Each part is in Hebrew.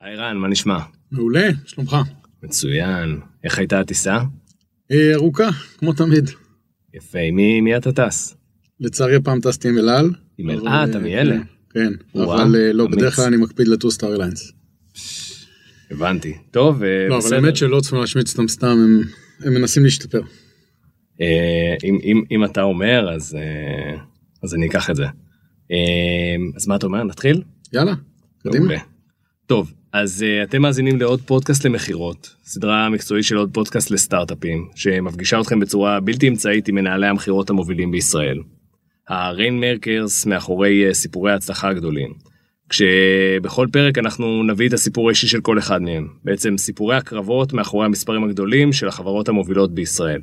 היי רן, מה נשמע? מעולה, שלומך? מצוין. איך הייתה הטיסה? אה, ארוכה, כמו תמיד. יפה, מי, מי אתה טס? לצערי הפעם טסתי עם אל על. עם אל אבל, אה, אתה מאלה. כן, וואו, אבל אה, לא, אמיץ. בדרך כלל אני מקפיד לטוס סטאר אליינס. הבנתי. טוב, אה, לא, אבל בסדר. האמת שלא צריכים להשמיץ אותם סתם, הם- הם מנסים להשתפר. אה, אם, אם, אם אתה אומר, אז, אה, אז אני אקח את זה. אה, אז מה אתה אומר? נתחיל? יאללה, קדימה. טוב, אז uh, אתם מאזינים לעוד פודקאסט למכירות, סדרה מקצועית של עוד פודקאסט לסטארט-אפים, שמפגישה אתכם בצורה בלתי אמצעית עם מנהלי המכירות המובילים בישראל. הריין מרקרס מאחורי uh, סיפורי ההצלחה הגדולים. כשבכל פרק אנחנו נביא את הסיפור האישי של כל אחד מהם, בעצם סיפורי הקרבות מאחורי המספרים הגדולים של החברות המובילות בישראל.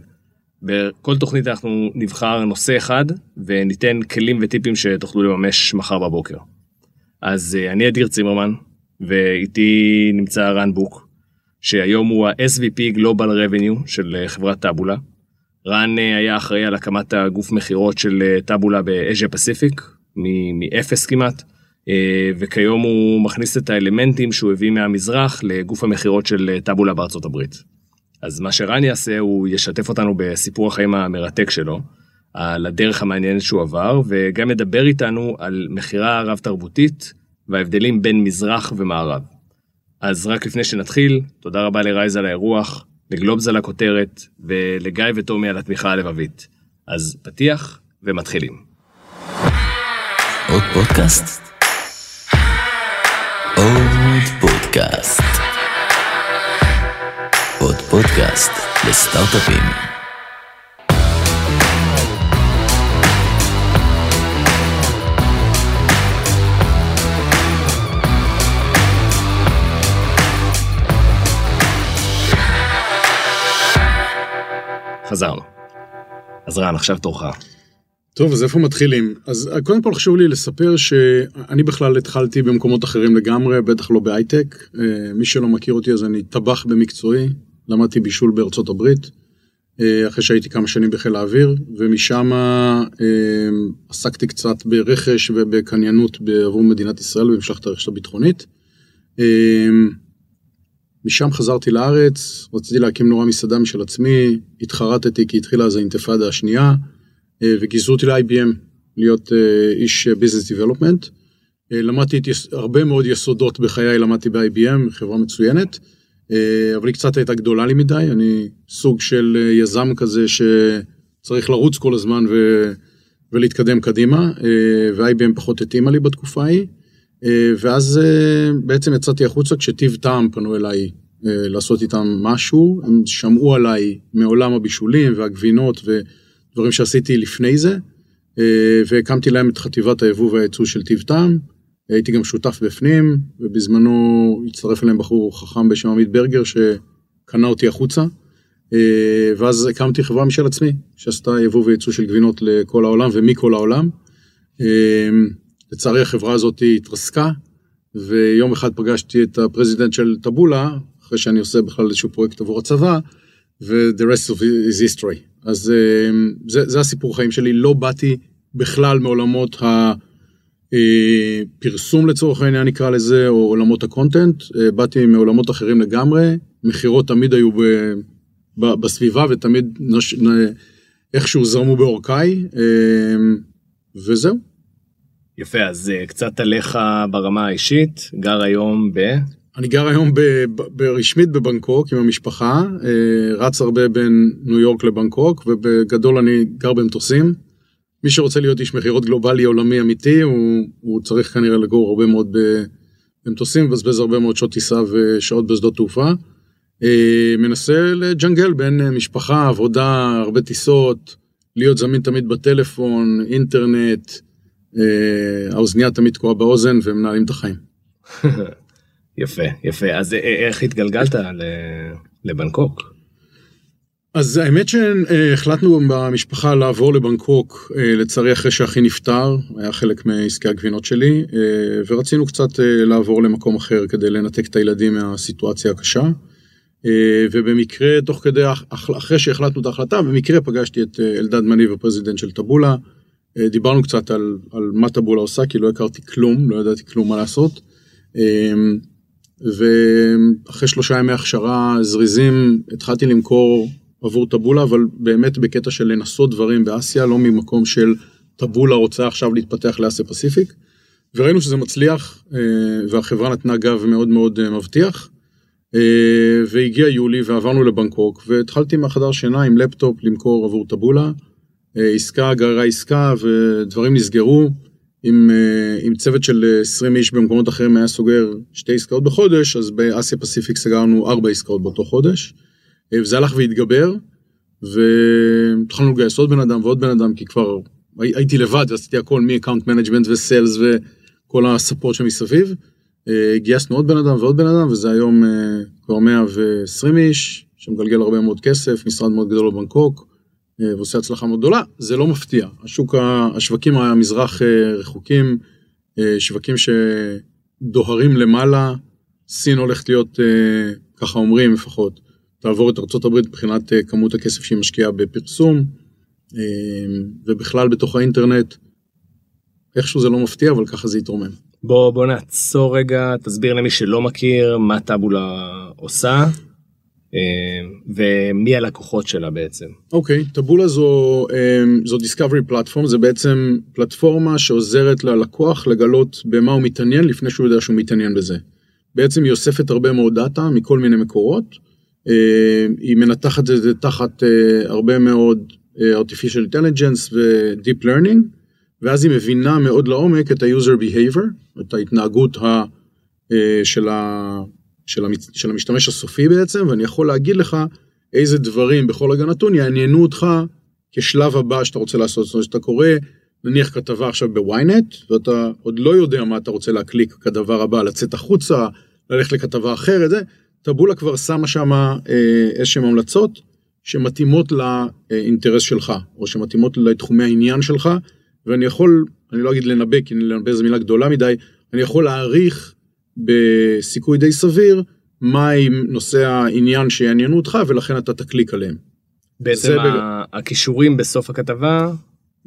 בכל תוכנית אנחנו נבחר נושא אחד וניתן כלים וטיפים שתוכלו לממש מחר בבוקר. אז אה, אני אדיר צימרמן, ואיתי נמצא רן בוק, שהיום הוא ה-SVP Global Revenue של אה, חברת טאבולה. רן אה, היה אחראי על הקמת הגוף מכירות של אה, טאבולה באז'יה פסיפיק, מאפס כמעט, וכיום הוא מכניס את האלמנטים שהוא הביא מהמזרח לגוף המכירות של טאבולה בארצות הברית. אז מה שרן יעשה, הוא ישתף אותנו בסיפור החיים המרתק שלו, על הדרך המעניינת שהוא עבר, וגם ידבר איתנו על מכירה רב-תרבותית וההבדלים בין מזרח ומערב. אז רק לפני שנתחיל, תודה רבה לרייז על האירוח, לגלובס על הכותרת, ולגיא וטומי על התמיכה הלבבית. אז פתיח ומתחילים. עוד פודקאסט? עוד פודקאסט. עוד פודקאסט לסטארט-אפים. חזרנו. אז רן, עכשיו תורך. טוב, אז איפה מתחילים? אז אה, קודם כל חשוב לי לספר שאני בכלל התחלתי במקומות אחרים לגמרי, בטח לא בהייטק. אה, מי שלא מכיר אותי אז אני טבח במקצועי, למדתי בישול בארצות הברית, אה, אחרי שהייתי כמה שנים בחיל האוויר, ומשם עסקתי קצת ברכש ובקניינות עבור מדינת ישראל במשלחת הרכש הביטחונית. אה, משם חזרתי לארץ, רציתי להקים נורא מסעדה משל עצמי, התחרטתי כי התחילה אז האינתיפאדה השנייה. אה, וגייסו אותי ל-IBM להיות אה, איש ביזנס דיבלופמנט. למדתי. הרבה מאוד יסודות בחיי, למדתי ב-IBM, חברה מצוינת, אה, אבל היא קצת הייתה גדולה לי מדי, אני סוג של אה, יזם כזה שצריך לרוץ כל הזמן ו... ולהתקדם קדימה, אה, ו-IBM פחות התאימה לי בתקופה ההיא, אה, ואז אה, בעצם יצאתי החוצה כשטיב טעם פנו אליי אה, לעשות איתם משהו, הם שמעו עליי מעולם הבישולים והגבינות ו... דברים שעשיתי לפני זה, אה, והקמתי להם את חטיבת היבוא והייצוא של טיב טעם. הייתי גם שותף בפנים, ובזמנו הצטרף אליהם בחור חכם בשם עמית ברגר שקנה אותי החוצה. אה, ואז הקמתי חברה משל עצמי, שעשתה יבוא וייצוא של גבינות לכל העולם ומכל העולם. אה, לצערי החברה הזאת התרסקה, ויום אחד פגשתי את ה president של טבולה, אחרי שאני עושה בכלל איזשהו פרויקט עבור הצבא, ו-the rest of it is history. אז אה, זה, זה הסיפור חיים שלי, לא באתי בכלל מעולמות הפרסום לצורך העניין נקרא לזה, או עולמות הקונטנט, אה, באתי מעולמות אחרים לגמרי, מכירות תמיד היו ב, ב, בסביבה ותמיד נש, נ, איכשהו זרמו בעורקיי, אה, וזהו. יפה, אז אה, קצת עליך ברמה האישית, גר היום ב... אני גר היום ב, ב, ברשמית בבנקוק עם המשפחה, אה, רץ הרבה בין ניו יורק לבנקוק, ובגדול אני גר במטוסים. מי שרוצה להיות איש מכירות גלובלי עולמי אמיתי, הוא, הוא צריך כנראה לגור הרבה מאוד במטוסים, מבזבז הרבה מאוד שעות טיסה ושעות בשדות תעופה. אה, מנסה לג'נגל בין משפחה, עבודה, הרבה טיסות, להיות זמין תמיד בטלפון, אינטרנט, האוזנייה תמיד תקועה באוזן ומנהלים את החיים. יפה, יפה. אז אה, אה, איך התגלגלת לבנקוק? אז האמת שהחלטנו במשפחה לעבור לבנקוק, אה, לצערי אחרי שאחי נפטר, היה חלק מעסקי הגבינות שלי, אה, ורצינו קצת אה, לעבור למקום אחר כדי לנתק את הילדים מהסיטואציה הקשה. אה, ובמקרה, תוך כדי, אח- אחרי שהחלטנו את ההחלטה, במקרה פגשתי את אה, אלדד מניב, ה president של טבולה. אה, דיברנו קצת על, על מה טבולה עושה, כי לא הכרתי כלום, לא ידעתי כלום מה לעשות. אה, ואחרי שלושה ימי הכשרה זריזים התחלתי למכור עבור טבולה, אבל באמת בקטע של לנסות דברים באסיה, לא ממקום של טבולה רוצה עכשיו להתפתח לאסיה פסיפיק. וראינו שזה מצליח, אה, והחברה נתנה גב מאוד מאוד אה, מבטיח. והגיע יולי ועברנו לבנקוק, והתחלתי מהחדר שינה עם לפטופ למכור עבור טבולה. עסקה גררה עסקה ודברים נסגרו. עם, עם צוות של 20 איש במקומות אחרים היה סוגר שתי עסקאות בחודש, אז באסיה פסיפיק סגרנו ארבע עסקאות באותו חודש. וזה הלך והתגבר, והתחלנו לגייס עוד בן אדם ועוד בן אדם, כי כבר הייתי לבד ועשיתי הכל מ-account management וסיילס וכל הספורט שמסביב. אה, גייסנו עוד בן אדם ועוד בן אדם, וזה היום אה, כבר 120 איש, שמגלגל הרבה מאוד כסף, משרד מאוד גדול בבנקוק, אה, ועושה הצלחה מאוד גדולה. זה לא מפתיע, השוק, השווקים המזרח רחוקים, שווקים שדוהרים למעלה, סין הולכת להיות, ככה אומרים לפחות, תעבור את ארה"ב מבחינת כמות הכסף שהיא משקיעה בפרסום. ובכלל בתוך האינטרנט, איכשהו זה לא מפתיע, אבל ככה זה יתרומם. בוא, בוא נעצור רגע, תסביר למי שלא מכיר מה טאבולה עושה. אמ, ומי הלקוחות שלה בעצם. אוקיי, okay, טבולה זו, אמ, זו דיסקאברי פלטפורם, זה בעצם פלטפורמה שעוזרת ללקוח לגלות במה הוא מתעניין לפני שהוא יודע שהוא מתעניין בזה. בעצם היא אוספת הרבה מאוד דאטה מכל מיני מקורות, היא מנתחת את זה תחת אה, הרבה מאוד artificial intelligence ו-deep learning, ואז היא מבינה מאוד לעומק את ה-user behavior, את ההתנהגות ה, אה, של, ה, של, המצ, של המשתמש הסופי בעצם, ואני יכול להגיד לך איזה דברים בכל רגע נתון יעניינו אותך כשלב הבא שאתה רוצה לעשות, זאת אומרת שאתה קורא נניח כתבה עכשיו בוויינט, ואתה עוד לא יודע מה אתה רוצה להקליק כדבר הבא, לצאת החוצה, ללכת לכתבה אחרת, זה, טבולה כבר שמה שם אה, איזשהם המלצות, שמתאימות לאינטרס שלך, או שמתאימות לתחומי העניין שלך, ואני יכול, אני לא אגיד לנבא, כי לנבא זו מילה גדולה מדי, אני יכול להעריך בסיכוי די סביר, מה עם נושא העניין שיעניינו אותך, ולכן אתה תקליק עליהם. בעצם ה- בג... הכישורים בסוף הכתבה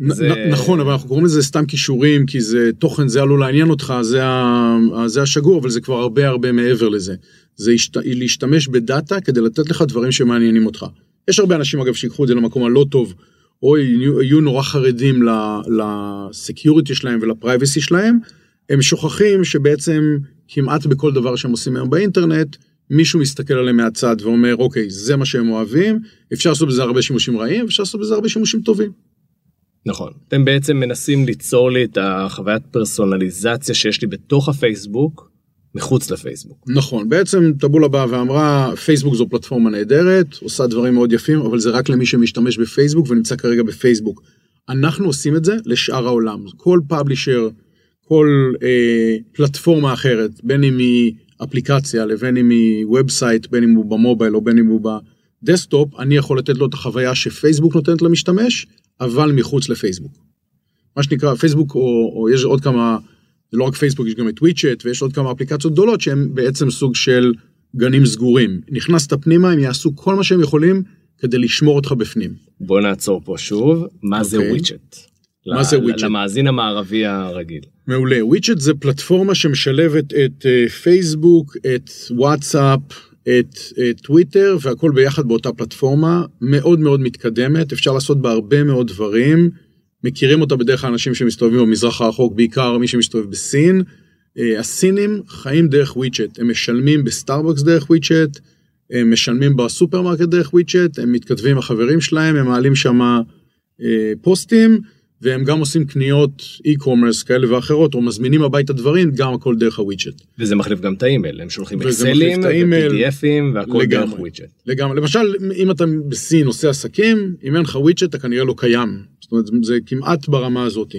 זה... נכון, אבל אנחנו קוראים לזה סתם כישורים, כי זה תוכן, זה עלול לעניין אותך, זה, ה... זה השגור, אבל זה כבר הרבה הרבה מעבר לזה. זה השת... להשתמש בדאטה כדי לתת לך דברים שמעניינים אותך. יש הרבה אנשים אגב שיקחו את זה למקום הלא טוב, או יהיו, יהיו נורא חרדים לסקיוריטי שלהם ולפרייבסי שלהם, הם שוכחים שבעצם כמעט בכל דבר שהם עושים היום באינטרנט, מישהו מסתכל עליהם מהצד ואומר, אוקיי, זה מה שהם אוהבים, אפשר לעשות בזה הרבה שימושים רעים, אפשר לעשות בזה הרבה שימושים טובים. נכון. אתם בעצם מנסים ליצור לי את החוויית פרסונליזציה שיש לי בתוך הפייסבוק, מחוץ לפייסבוק. נכון, בעצם טבולה באה ואמרה פייסבוק זו פלטפורמה נהדרת, עושה דברים מאוד יפים, אבל זה רק למי שמשתמש בפייסבוק ונמצא כרגע בפייסבוק. אנחנו עושים את זה לשאר העולם, כל publisher, כל אה, פלטפורמה אחרת, בין אם היא אפליקציה לבין אם היא website, בין אם הוא ב mobile או בין אם הוא ב desktop, אני יכול לתת לו את החוויה שפייסבוק נותנת למשתמש, אבל מחוץ לפייסבוק. מה שנקרא פייסבוק או, או יש עוד כמה זה לא רק פייסבוק, יש גם את WeChat ויש עוד כמה אפליקציות גדולות שהן בעצם סוג של גנים סגורים. נכנסת פנימה, הם יעשו כל מה שהם יכולים כדי לשמור אותך בפנים. בוא נעצור פה שוב, מה okay. זה WeChat? מה זה WeChat? למאזין המערבי הרגיל. מעולה, WeChat זה פלטפורמה שמשלבת את פייסבוק, uh, את וואטסאפ, את טוויטר והכל ביחד באותה פלטפורמה, מאוד מאוד מתקדמת, אפשר לעשות בה הרבה מאוד דברים. מכירים אותה בדרך כלל אנשים שמסתובבים במזרח הרחוק, בעיקר מי שמסתובב בסין. אה, הסינים חיים דרך WeChat, הם משלמים בסטארבקס דרך WeChat, הם משלמים בסופרמרקט דרך WeChat, הם מתכתבים עם החברים שלהם, הם מעלים שם אה, פוסטים, והם גם עושים קניות e-commerce כאלה ואחרות, או מזמינים הביתה דברים, גם הכל דרך ה WeChat. וזה מחליף גם את האימייל, הם שולחים אקסלים ו-PDF ים והכל דרך WeChat. לגמרי, למשל, אם אתה בסין עושה עסקים, אם אין לך WeChat אתה כנראה לא קיים. זאת אומרת, זה כמעט ברמה הזאת.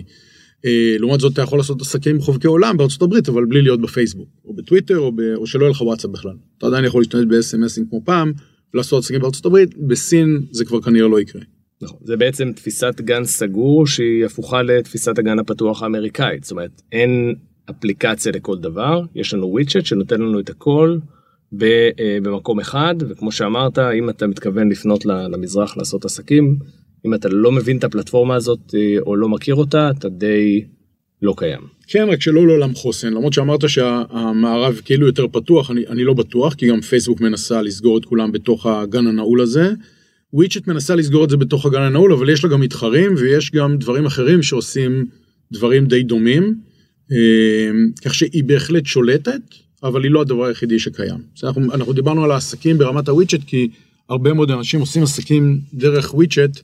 אה, לעומת זאת, אתה יכול לעשות עסקים חובקי עולם בארצות הברית, אבל בלי להיות בפייסבוק, או בטוויטר, או, ב... או שלא יהיה לך וואטסאפ בכלל. אתה עדיין יכול להשתמש ב-SMSים כמו פעם, ולעשות עסקים בארצות הברית, בסין זה כבר כנראה לא יקרה. נכון, זה בעצם תפיסת גן סגור שהיא הפוכה לתפיסת הגן הפתוח האמריקאית, זאת אומרת, אין אפליקציה לכל דבר, יש לנו וויצ'ט שנותן לנו את הכל אה, במקום אחד, וכמו שאמרת, אם אתה מתכוון לפנות למזרח לעשות עסקים, אם אתה לא מבין את הפלטפורמה הזאת אה, או לא מכיר אותה, אתה די לא קיים. כן, רק שלא לעולם חוסן, למרות שאמרת שהמערב כאילו יותר פתוח, אני, אני לא בטוח, כי גם פייסבוק מנסה לסגור את כולם בתוך הגן הנעול הזה. וויצ'ט מנסה לסגור את זה בתוך הגן הנעול, אבל יש לה גם מתחרים, ויש גם דברים אחרים שעושים דברים די דומים, אה, כך שהיא בהחלט שולטת, אבל היא לא הדבר היחידי שקיים. אנחנו, אנחנו דיברנו על העסקים ברמת הוויצ'ט, כי הרבה מאוד אנשים עושים עסקים דרך WeChat,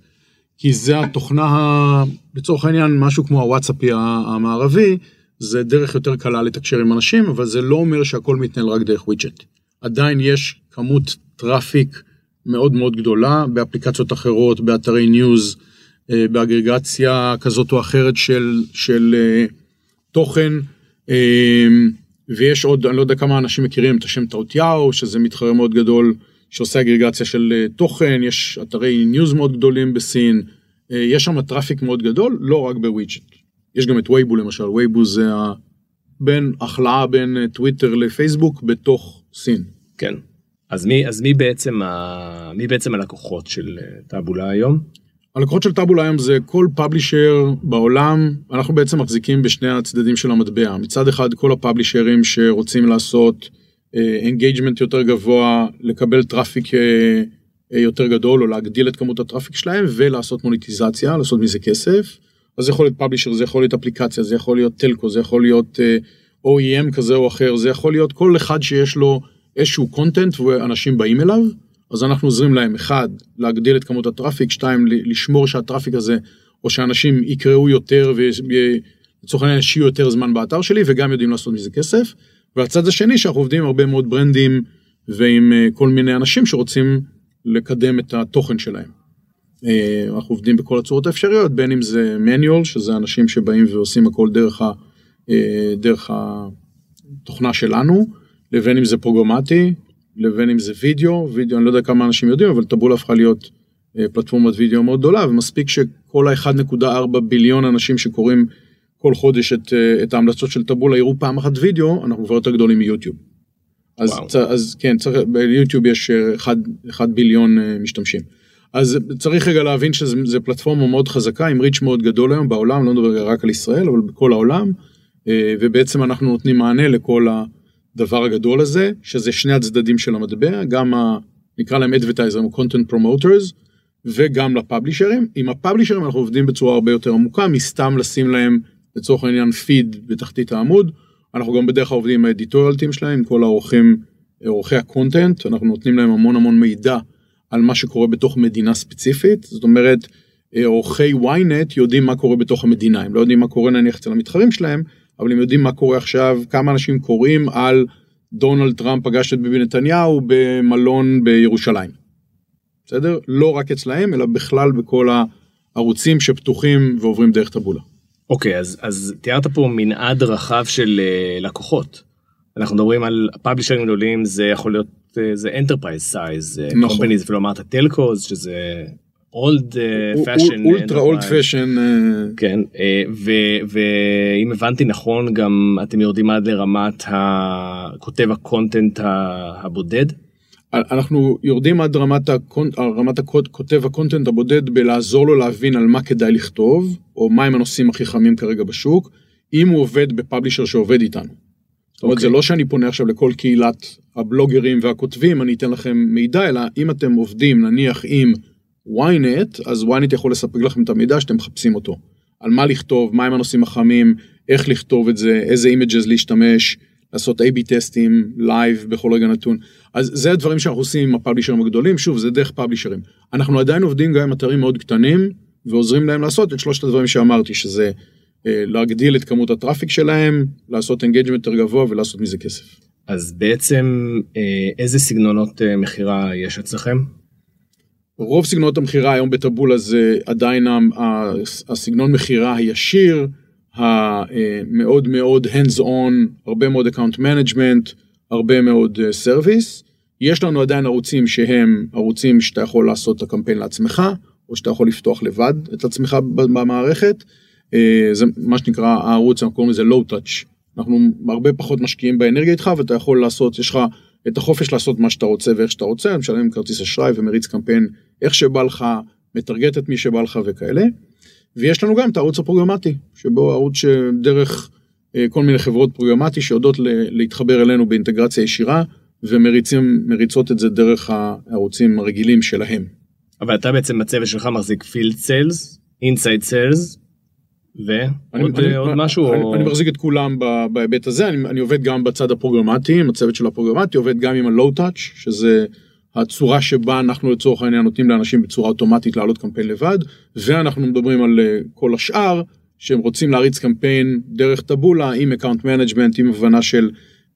כי זה התוכנה, לצורך העניין, משהו כמו הוואטסאפי המערבי, זה דרך יותר קלה לתקשר עם אנשים, אבל זה לא אומר שהכל מתנהל רק דרך WeChat. עדיין יש כמות traffic מאוד מאוד גדולה באפליקציות אחרות, באתרי news, אה, באגרגציה כזאת או אחרת של, של אה, תוכן, אה, ויש עוד, אני לא יודע כמה אנשים מכירים את השם טאוטיהו, שזה מתחרה מאוד גדול שעושה אגרגציה של תוכן, יש אתרי news מאוד גדולים בסין, יש שם traffic מאוד גדול, לא רק ב WeChat. יש גם את Weibo למשל, Weibo זה בין הכלאה בין טוויטר לפייסבוק בתוך סין. כן. אז מי, אז מי בעצם, ה... מי בעצם הלקוחות של טאבולה היום? הלקוחות של טאבולה היום זה כל publisher בעולם, אנחנו בעצם מחזיקים בשני הצדדים של המטבע. מצד אחד כל ה publisher ים שרוצים לעשות engagement uh, יותר גבוה, לקבל traffic uh, uh, יותר גדול או להגדיל את כמות ה traffic שלהם ולעשות מוניטיזציה, לעשות מזה כסף. אז זה יכול להיות publisher, זה יכול להיות אפליקציה, זה יכול להיות telco, זה יכול להיות uh, OEM כזה או אחר, זה יכול להיות כל אחד שיש לו איזשהו content ואנשים באים אליו. אז אנחנו עוזרים להם, אחד, להגדיל את כמות ה traffic, שתיים, לשמור שה traffic הזה, או שאנשים יקראו יותר ולצורך העניין ישקיעו יותר זמן באתר שלי, וגם יודעים לעשות מזה כסף. והצד השני, שאנחנו עובדים עם הרבה מאוד ברנדים ועם אה, כל מיני אנשים שרוצים לקדם את התוכן שלהם. אה, אנחנו עובדים בכל הצורות האפשריות, בין אם זה manual, שזה אנשים שבאים ועושים הכל דרך, ה, אה, דרך התוכנה שלנו, לבין אם זה פרוגרמטי, לבין אם זה וידאו, וידאו אני לא יודע כמה אנשים יודעים, אבל טבולה הפכה להיות אה, פלטפורמת וידאו מאוד גדולה, ומספיק שכל ה-1.4 ביליון אנשים שקוראים כל חודש את, אה, את ההמלצות של טבולה יראו פעם אחת וידאו, אנחנו כבר יותר גדולים מיוטיוב. אז, צ, אז כן, צריך, ביוטיוב יש 1, אה, 1 ביליון משתמשים. אז צריך רגע להבין שזה פלטפורמה מאוד חזקה עם ריץ' מאוד גדול היום בעולם, לא מדבר רק על ישראל, אבל בכל העולם, ובעצם אנחנו נותנים מענה לכל ה... הדבר הגדול הזה, שזה שני הצדדים של המטבע, גם ה... נקרא להם advertiser content promoters, וגם לפאבלישרים. עם הפאבלישרים אנחנו עובדים בצורה הרבה יותר עמוקה, מסתם לשים להם לצורך העניין פיד בתחתית העמוד. אנחנו גם בדרך כלל עובדים עם ה editorial team שלהם, כל העורכים, עורכי ה content, אנחנו נותנים להם המון המון מידע על מה שקורה בתוך מדינה ספציפית, זאת אומרת, עורכי ynet יודעים מה קורה בתוך המדינה, הם לא יודעים מה קורה נניח אצל המתחרים שלהם, אבל הם יודעים מה קורה עכשיו, כמה אנשים קוראים על דונלד טראמפ פגש את ביבי נתניהו במלון בירושלים. בסדר? לא רק אצלהם, אלא בכלל בכל הערוצים שפתוחים ועוברים דרך טאבולה. אוקיי, okay, אז, אז תיארת פה מנעד רחב של uh, לקוחות. אנחנו מדברים על publisher ים גדולים, זה יכול להיות, uh, זה enterprise size, נכון. אפילו אמרת telcos, שזה old fashion. ultra old fashion. כן, אה, ואם הבנתי נכון גם אתם יורדים עד לרמת כותב הקונטנט הבודד? אנחנו יורדים עד רמת, ה cont, רמת הקוד, כותב ה content הבודד בלעזור לו להבין על מה כדאי לכתוב, או מהם הנושאים הכי חמים כרגע בשוק, אם הוא עובד ב publisher שעובד איתנו. זאת אומרת, okay. זה אוקיי. לא שאני פונה עכשיו לכל קהילת הבלוגרים והכותבים, אני אתן לכם מידע, אלא אם אתם עובדים נניח עם ynet, אז ynet יכול לספק לכם את המידע שאתם מחפשים אותו. על מה לכתוב, מהם הנושאים החמים, איך לכתוב את זה, איזה images להשתמש, לעשות A-B test ים, live בכל רגע נתון. אז זה הדברים שאנחנו עושים עם ה publisher ים הגדולים, שוב, זה דרך publisher ים. אנחנו עדיין עובדים גם עם אתרים מאוד קטנים, ועוזרים להם לעשות את שלושת הדברים שאמרתי, שזה אה, להגדיל את כמות ה traffic שלהם, לעשות engagement יותר גבוה ולעשות מזה כסף. אז בעצם אה, איזה סגנונות אה, מכירה יש אצלכם? רוב סגנונות המכירה היום בטאבולה זה עדיין הסגנון מכירה הישיר, המאוד מאוד hands on, הרבה מאוד account management, הרבה מאוד service. יש לנו עדיין ערוצים שהם ערוצים שאתה יכול לעשות את הקמפיין לעצמך, או שאתה יכול לפתוח לבד את עצמך במערכת. זה מה שנקרא הערוץ, אנחנו קוראים לזה low touch. אנחנו הרבה פחות משקיעים באנרגיה איתך ואתה יכול לעשות, יש לך את החופש לעשות מה שאתה רוצה ואיך שאתה רוצה, משלם כרטיס אשראי ומריץ קמפיין איך שבא לך, מטרגט את מי שבא לך וכאלה. ויש לנו גם את הערוץ הפרוגרמטי, שבו ערוץ שדרך אה, כל מיני חברות פרוגרמטי שיודעות להתחבר אלינו באינטגרציה ישירה, ומריצות את זה דרך הערוצים הרגילים שלהם. אבל אתה בעצם בצוות שלך מחזיק field sales, inside sales, ועוד אני, עוד אני, משהו? אני, או... אני מחזיק את כולם בהיבט הזה, אני, אני עובד גם בצד הפרוגרמטי, עם הצוות של הפרוגרמטי, עובד גם עם ה low touch, שזה הצורה שבה אנחנו לצורך העניין נותנים לאנשים בצורה אוטומטית לעלות קמפיין לבד, ואנחנו מדברים על אה, כל השאר, שהם רוצים להריץ קמפיין דרך טאבולה, עם account management, עם הבנה של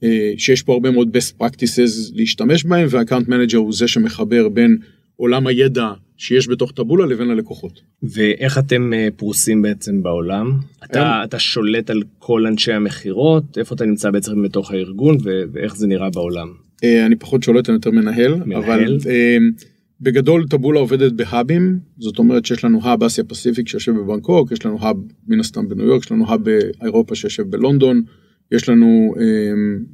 אה, שיש פה הרבה מאוד best practices להשתמש בהם, וה account manager הוא זה שמחבר בין עולם הידע שיש בתוך טאבולה לבין הלקוחות. ואיך אתם אה, פרוסים בעצם בעולם? אתה, אתה שולט על כל אנשי המכירות, איפה אתה נמצא בעצם בתוך הארגון ואיך זה נראה בעולם? אה, אני פחות שולט, אני יותר מנהל, מנהל. אבל אה, בגדול טבולה עובדת בהאבים, זאת אומרת שיש לנו האב אסיה פסיפיק שיושב בבנקוק, יש לנו האב מן הסתם בניו יורק, יש לנו האב באירופה שיושב בלונדון, יש לנו אה,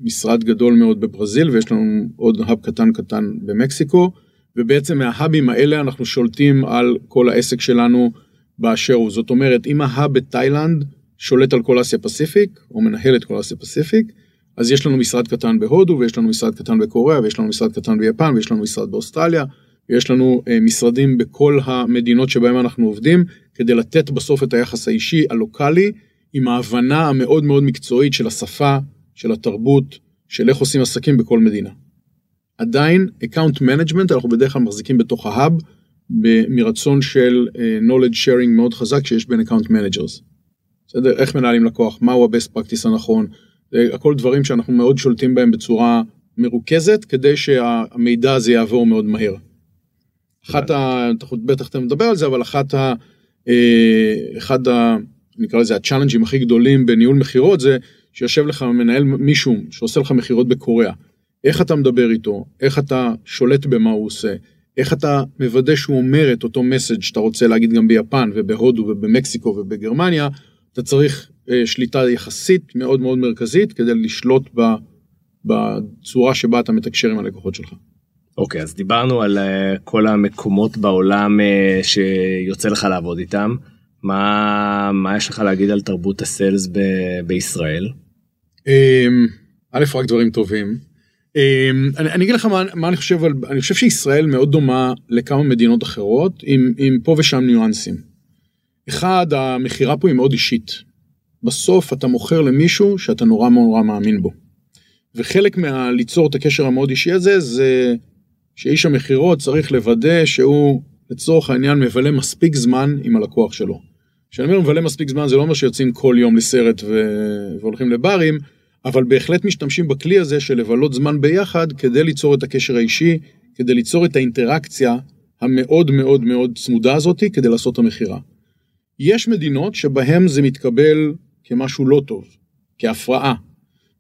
משרד גדול מאוד בברזיל ויש לנו עוד האב קטן קטן במקסיקו, ובעצם מההאבים האלה אנחנו שולטים על כל העסק שלנו באשר הוא, זאת אומרת אם ההאב בתאילנד שולט על כל אסיה פסיפיק, או מנהל את כל אסיה פסיפיק, אז יש לנו משרד קטן בהודו, ויש לנו משרד קטן בקוריאה, ויש לנו משרד קטן ביפן, ויש לנו משרד באוסטרליה, ויש לנו אה, משרדים בכל המדינות שבהם אנחנו עובדים, כדי לתת בסוף את היחס האישי הלוקאלי, עם ההבנה המאוד מאוד מקצועית של השפה, של התרבות, של איך עושים עסקים בכל מדינה. עדיין, account management אנחנו בדרך כלל מחזיקים בתוך ה hub, מרצון של אה, knowledge sharing מאוד חזק שיש בין account managers. בסדר? איך מנהלים לקוח, מהו ה-best practice הנכון, הכל דברים שאנחנו מאוד שולטים בהם בצורה מרוכזת, כדי שהמידע הזה יעבור מאוד מהר. אחת ה... בטח אתה מדבר על זה, אבל אחת ה... אה, אחד ה... נקרא לזה הצ'אלנג'ים הכי גדולים בניהול מכירות זה שיושב לך מנהל מישהו שעושה לך מכירות בקוריאה. איך אתה מדבר איתו, איך אתה שולט במה הוא עושה, איך אתה מוודא שהוא אומר את אותו מסאג' שאתה רוצה להגיד גם ביפן ובהודו ובמקסיקו ובגרמניה, אתה צריך אה, שליטה יחסית מאוד מאוד מרכזית כדי לשלוט בצורה שבה אתה מתקשר עם הלקוחות שלך. אוקיי, אז דיברנו על אה, כל המקומות בעולם אה, שיוצא לך לעבוד איתם. מה, מה יש לך להגיד על תרבות הסיילס ב- בישראל? אמ, א', רק דברים טובים. אמ, אני, אני אגיד לך מה, מה אני חושב על, אני חושב שישראל מאוד דומה לכמה מדינות אחרות, עם, עם פה ושם ניואנסים. אחד, המכירה פה היא מאוד אישית. בסוף אתה מוכר למישהו שאתה נורא נורא מאמין בו. וחלק מהליצור את הקשר המאוד אישי הזה, זה שאיש המכירות צריך לוודא שהוא לצורך העניין מבלה מספיק זמן עם הלקוח שלו. כשאני אומר מבלה מספיק זמן זה לא אומר שיוצאים כל יום לסרט ו... והולכים לברים, אבל בהחלט משתמשים בכלי הזה של לבלות זמן ביחד כדי ליצור את הקשר האישי, כדי ליצור את האינטראקציה המאוד מאוד מאוד צמודה הזאתי כדי לעשות את המכירה. יש מדינות שבהן זה מתקבל כמשהו לא טוב, כהפרעה.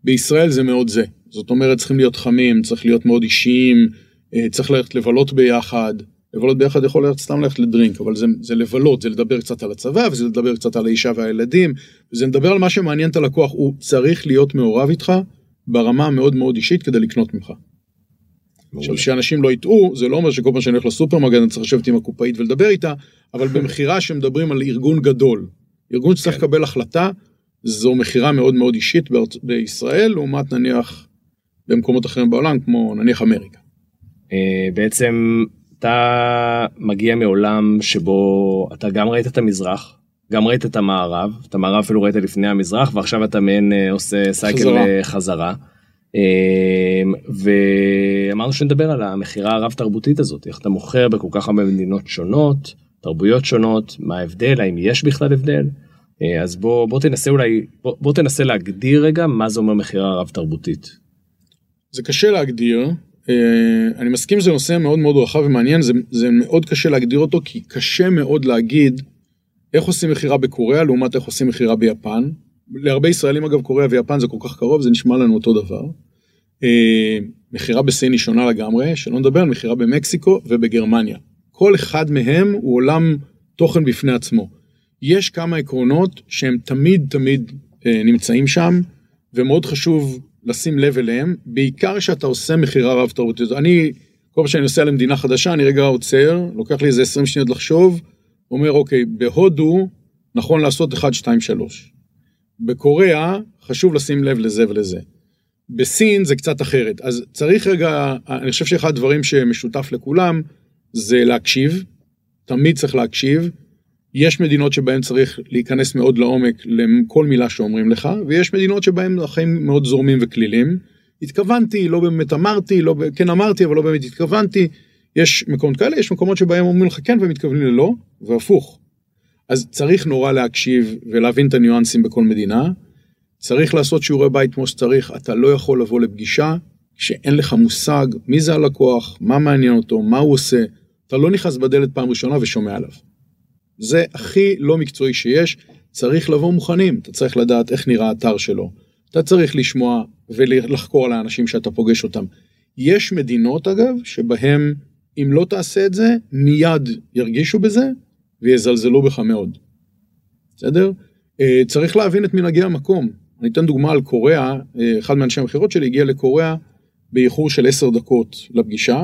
בישראל זה מאוד זה. זאת אומרת צריכים להיות חמים, צריך להיות מאוד אישיים, אה, צריך ללכת לבלות ביחד. לבלות ביחד יכול להיות סתם ללכת לדרינק, אבל זה, זה לבלות, זה לדבר קצת על הצבא, וזה לדבר קצת על האישה והילדים, וזה לדבר על מה שמעניין את הלקוח, הוא צריך להיות מעורב איתך ברמה המאוד מאוד אישית כדי לקנות ממך. עכשיו שאנשים לא יטעו, זה לא אומר שכל פעם שאני הולך לסופרמגן אני צריך לשבת עם הקופאית ולדבר איתה, אבל במכירה שמדברים על ארגון גדול, ארגון שצריך כן. לקבל החלטה, זו מכירה מאוד מאוד אישית. בישראל, לעומת נניח במקומות אחרים בעולם, כמו נניח אמריקה. אה, בעצם אתה מגיע מעולם שבו אתה גם ראית את המזרח, גם ראית את המערב, את המערב אפילו ראית לפני המזרח, ועכשיו אתה מעין אה, עושה סייקל חזרה. חזרה. חזרה. אה, ואמרנו שנדבר על המכירה הרב תרבותית הזאת, איך אתה מוכר בכל כך הרבה מדינות שונות, תרבויות שונות, מה ההבדל, האם יש בכלל הבדל. אה, אז בוא, בוא תנסה אולי, בוא, בוא תנסה להגדיר רגע מה זה אומר מכירה רב תרבותית. זה קשה להגדיר, אה, אני מסכים שזה נושא מאוד מאוד רחב ומעניין, זה, זה מאוד קשה להגדיר אותו, כי קשה מאוד להגיד איך עושים מכירה בקוריאה לעומת איך עושים מכירה ביפן. להרבה ישראלים אגב קוריאה ויפן זה כל כך קרוב, זה נשמע לנו אותו דבר. אה, מכירה בסין היא שונה לגמרי, שלא נדבר על מכירה במקסיקו ובגרמניה. כל אחד מהם הוא עולם תוכן בפני עצמו. יש כמה עקרונות שהם תמיד תמיד אה, נמצאים שם, ומאוד חשוב לשים לב אליהם, בעיקר כשאתה עושה מכירה רב תרבותית. אני, כל פעם שאני נוסע למדינה חדשה, אני רגע עוצר, לוקח לי איזה 20 שניות לחשוב, אומר, אוקיי, בהודו נכון לעשות 1, 2, 3. בקוריאה חשוב לשים לב לזה ולזה. בסין זה קצת אחרת, אז צריך רגע, אני חושב שאחד הדברים שמשותף לכולם זה להקשיב, תמיד צריך להקשיב. יש מדינות שבהן צריך להיכנס מאוד לעומק לכל מילה שאומרים לך, ויש מדינות שבהן החיים מאוד זורמים וקלילים. התכוונתי, לא באמת אמרתי, לא, כן אמרתי, אבל לא באמת התכוונתי. יש מקומות כאלה, יש מקומות שבהם אומרים לך כן ומתכוונים ללא, והפוך. אז צריך נורא להקשיב ולהבין את הניואנסים בכל מדינה. צריך לעשות שיעורי בית כמו שצריך, אתה לא יכול לבוא לפגישה כשאין לך מושג מי זה הלקוח, מה מעניין אותו, מה הוא עושה, אתה לא נכנס בדלת פעם ראשונה ושומע עליו. זה הכי לא מקצועי שיש, צריך לבוא מוכנים, אתה צריך לדעת איך נראה האתר שלו, אתה צריך לשמוע ולחקור על האנשים שאתה פוגש אותם. יש מדינות אגב, שבהם אם לא תעשה את זה, מיד ירגישו בזה ויזלזלו בך מאוד. בסדר? אה, צריך להבין את מנהגי המקום. אני אתן דוגמה על קוריאה, אה, אחד מאנשי המכירות שלי הגיע לקוריאה באיחור של עשר דקות לפגישה,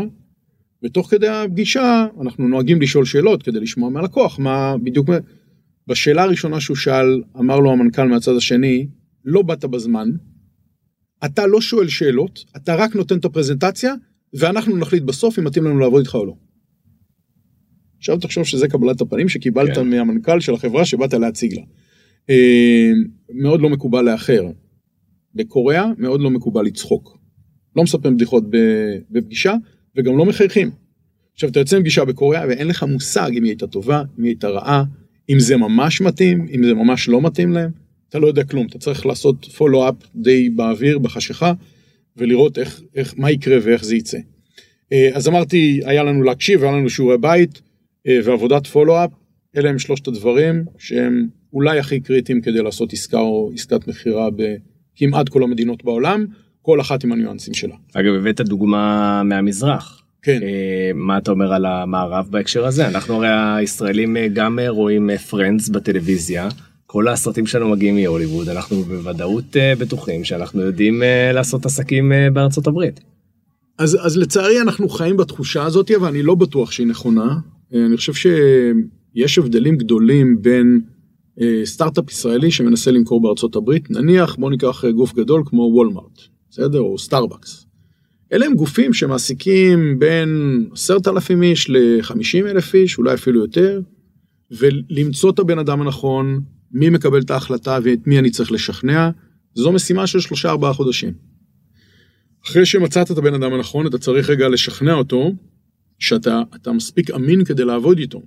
ותוך כדי הפגישה אנחנו נוהגים לשאול שאלות כדי לשמוע מהלקוח מה בדיוק, בשאלה הראשונה שהוא שאל, אמר לו המנכ"ל מהצד השני, לא באת בזמן, אתה לא שואל שאלות, אתה רק נותן את הפרזנטציה, ואנחנו נחליט בסוף אם מתאים לנו לעבוד איתך או לא. עכשיו תחשוב שזה קבלת הפנים שקיבלת כן. מהמנכ"ל של החברה שבאת להציג לה. אה, מאוד לא מקובל לאחר. בקוריאה מאוד לא מקובל לצחוק. לא מספרים בדיחות בפגישה וגם לא מחייכים. עכשיו אתה יוצא מפגישה בקוריאה ואין לך מושג אם היא הייתה טובה, אם היא הייתה רעה, אם זה ממש מתאים, אם זה ממש לא מתאים להם, אתה לא יודע כלום, אתה צריך לעשות פולו-אפ די באוויר, בחשיכה, ולראות איך, איך, מה יקרה ואיך זה יצא. אה, אז אמרתי, היה לנו להקשיב, היה לנו שיעורי בית אה, ועבודת פולו-אפ, אלה הם שלושת הדברים שהם אולי הכי קריטיים כדי לעשות עסקה או עסקת מכירה בכמעט כל המדינות בעולם, כל אחת עם הניואנסים שלה. אגב, הבאת דוגמה מהמזרח. כן. אה, מה אתה אומר על המערב בהקשר הזה? אנחנו הרי הישראלים אה, גם אה, רואים פרנדס בטלוויזיה. כל הסרטים שלנו מגיעים מהוליווד, אנחנו בוודאות בטוחים שאנחנו יודעים לעשות עסקים בארצות הברית. אז, אז לצערי אנחנו חיים בתחושה הזאת, אבל אני לא בטוח שהיא נכונה. אני חושב שיש הבדלים גדולים בין סטארט-אפ ישראלי שמנסה למכור בארצות הברית, נניח בוא ניקח גוף גדול כמו וולמארט, בסדר? או סטארבקס. אלה הם גופים שמעסיקים בין עשרת אלפים איש לחמישים אלף איש, אולי אפילו יותר, ולמצוא את הבן אדם הנכון, מי מקבל את ההחלטה ואת מי אני צריך לשכנע, זו משימה של שלושה ארבעה חודשים. אחרי שמצאת את הבן אדם הנכון, אתה צריך רגע לשכנע אותו שאתה מספיק אמין כדי לעבוד איתו.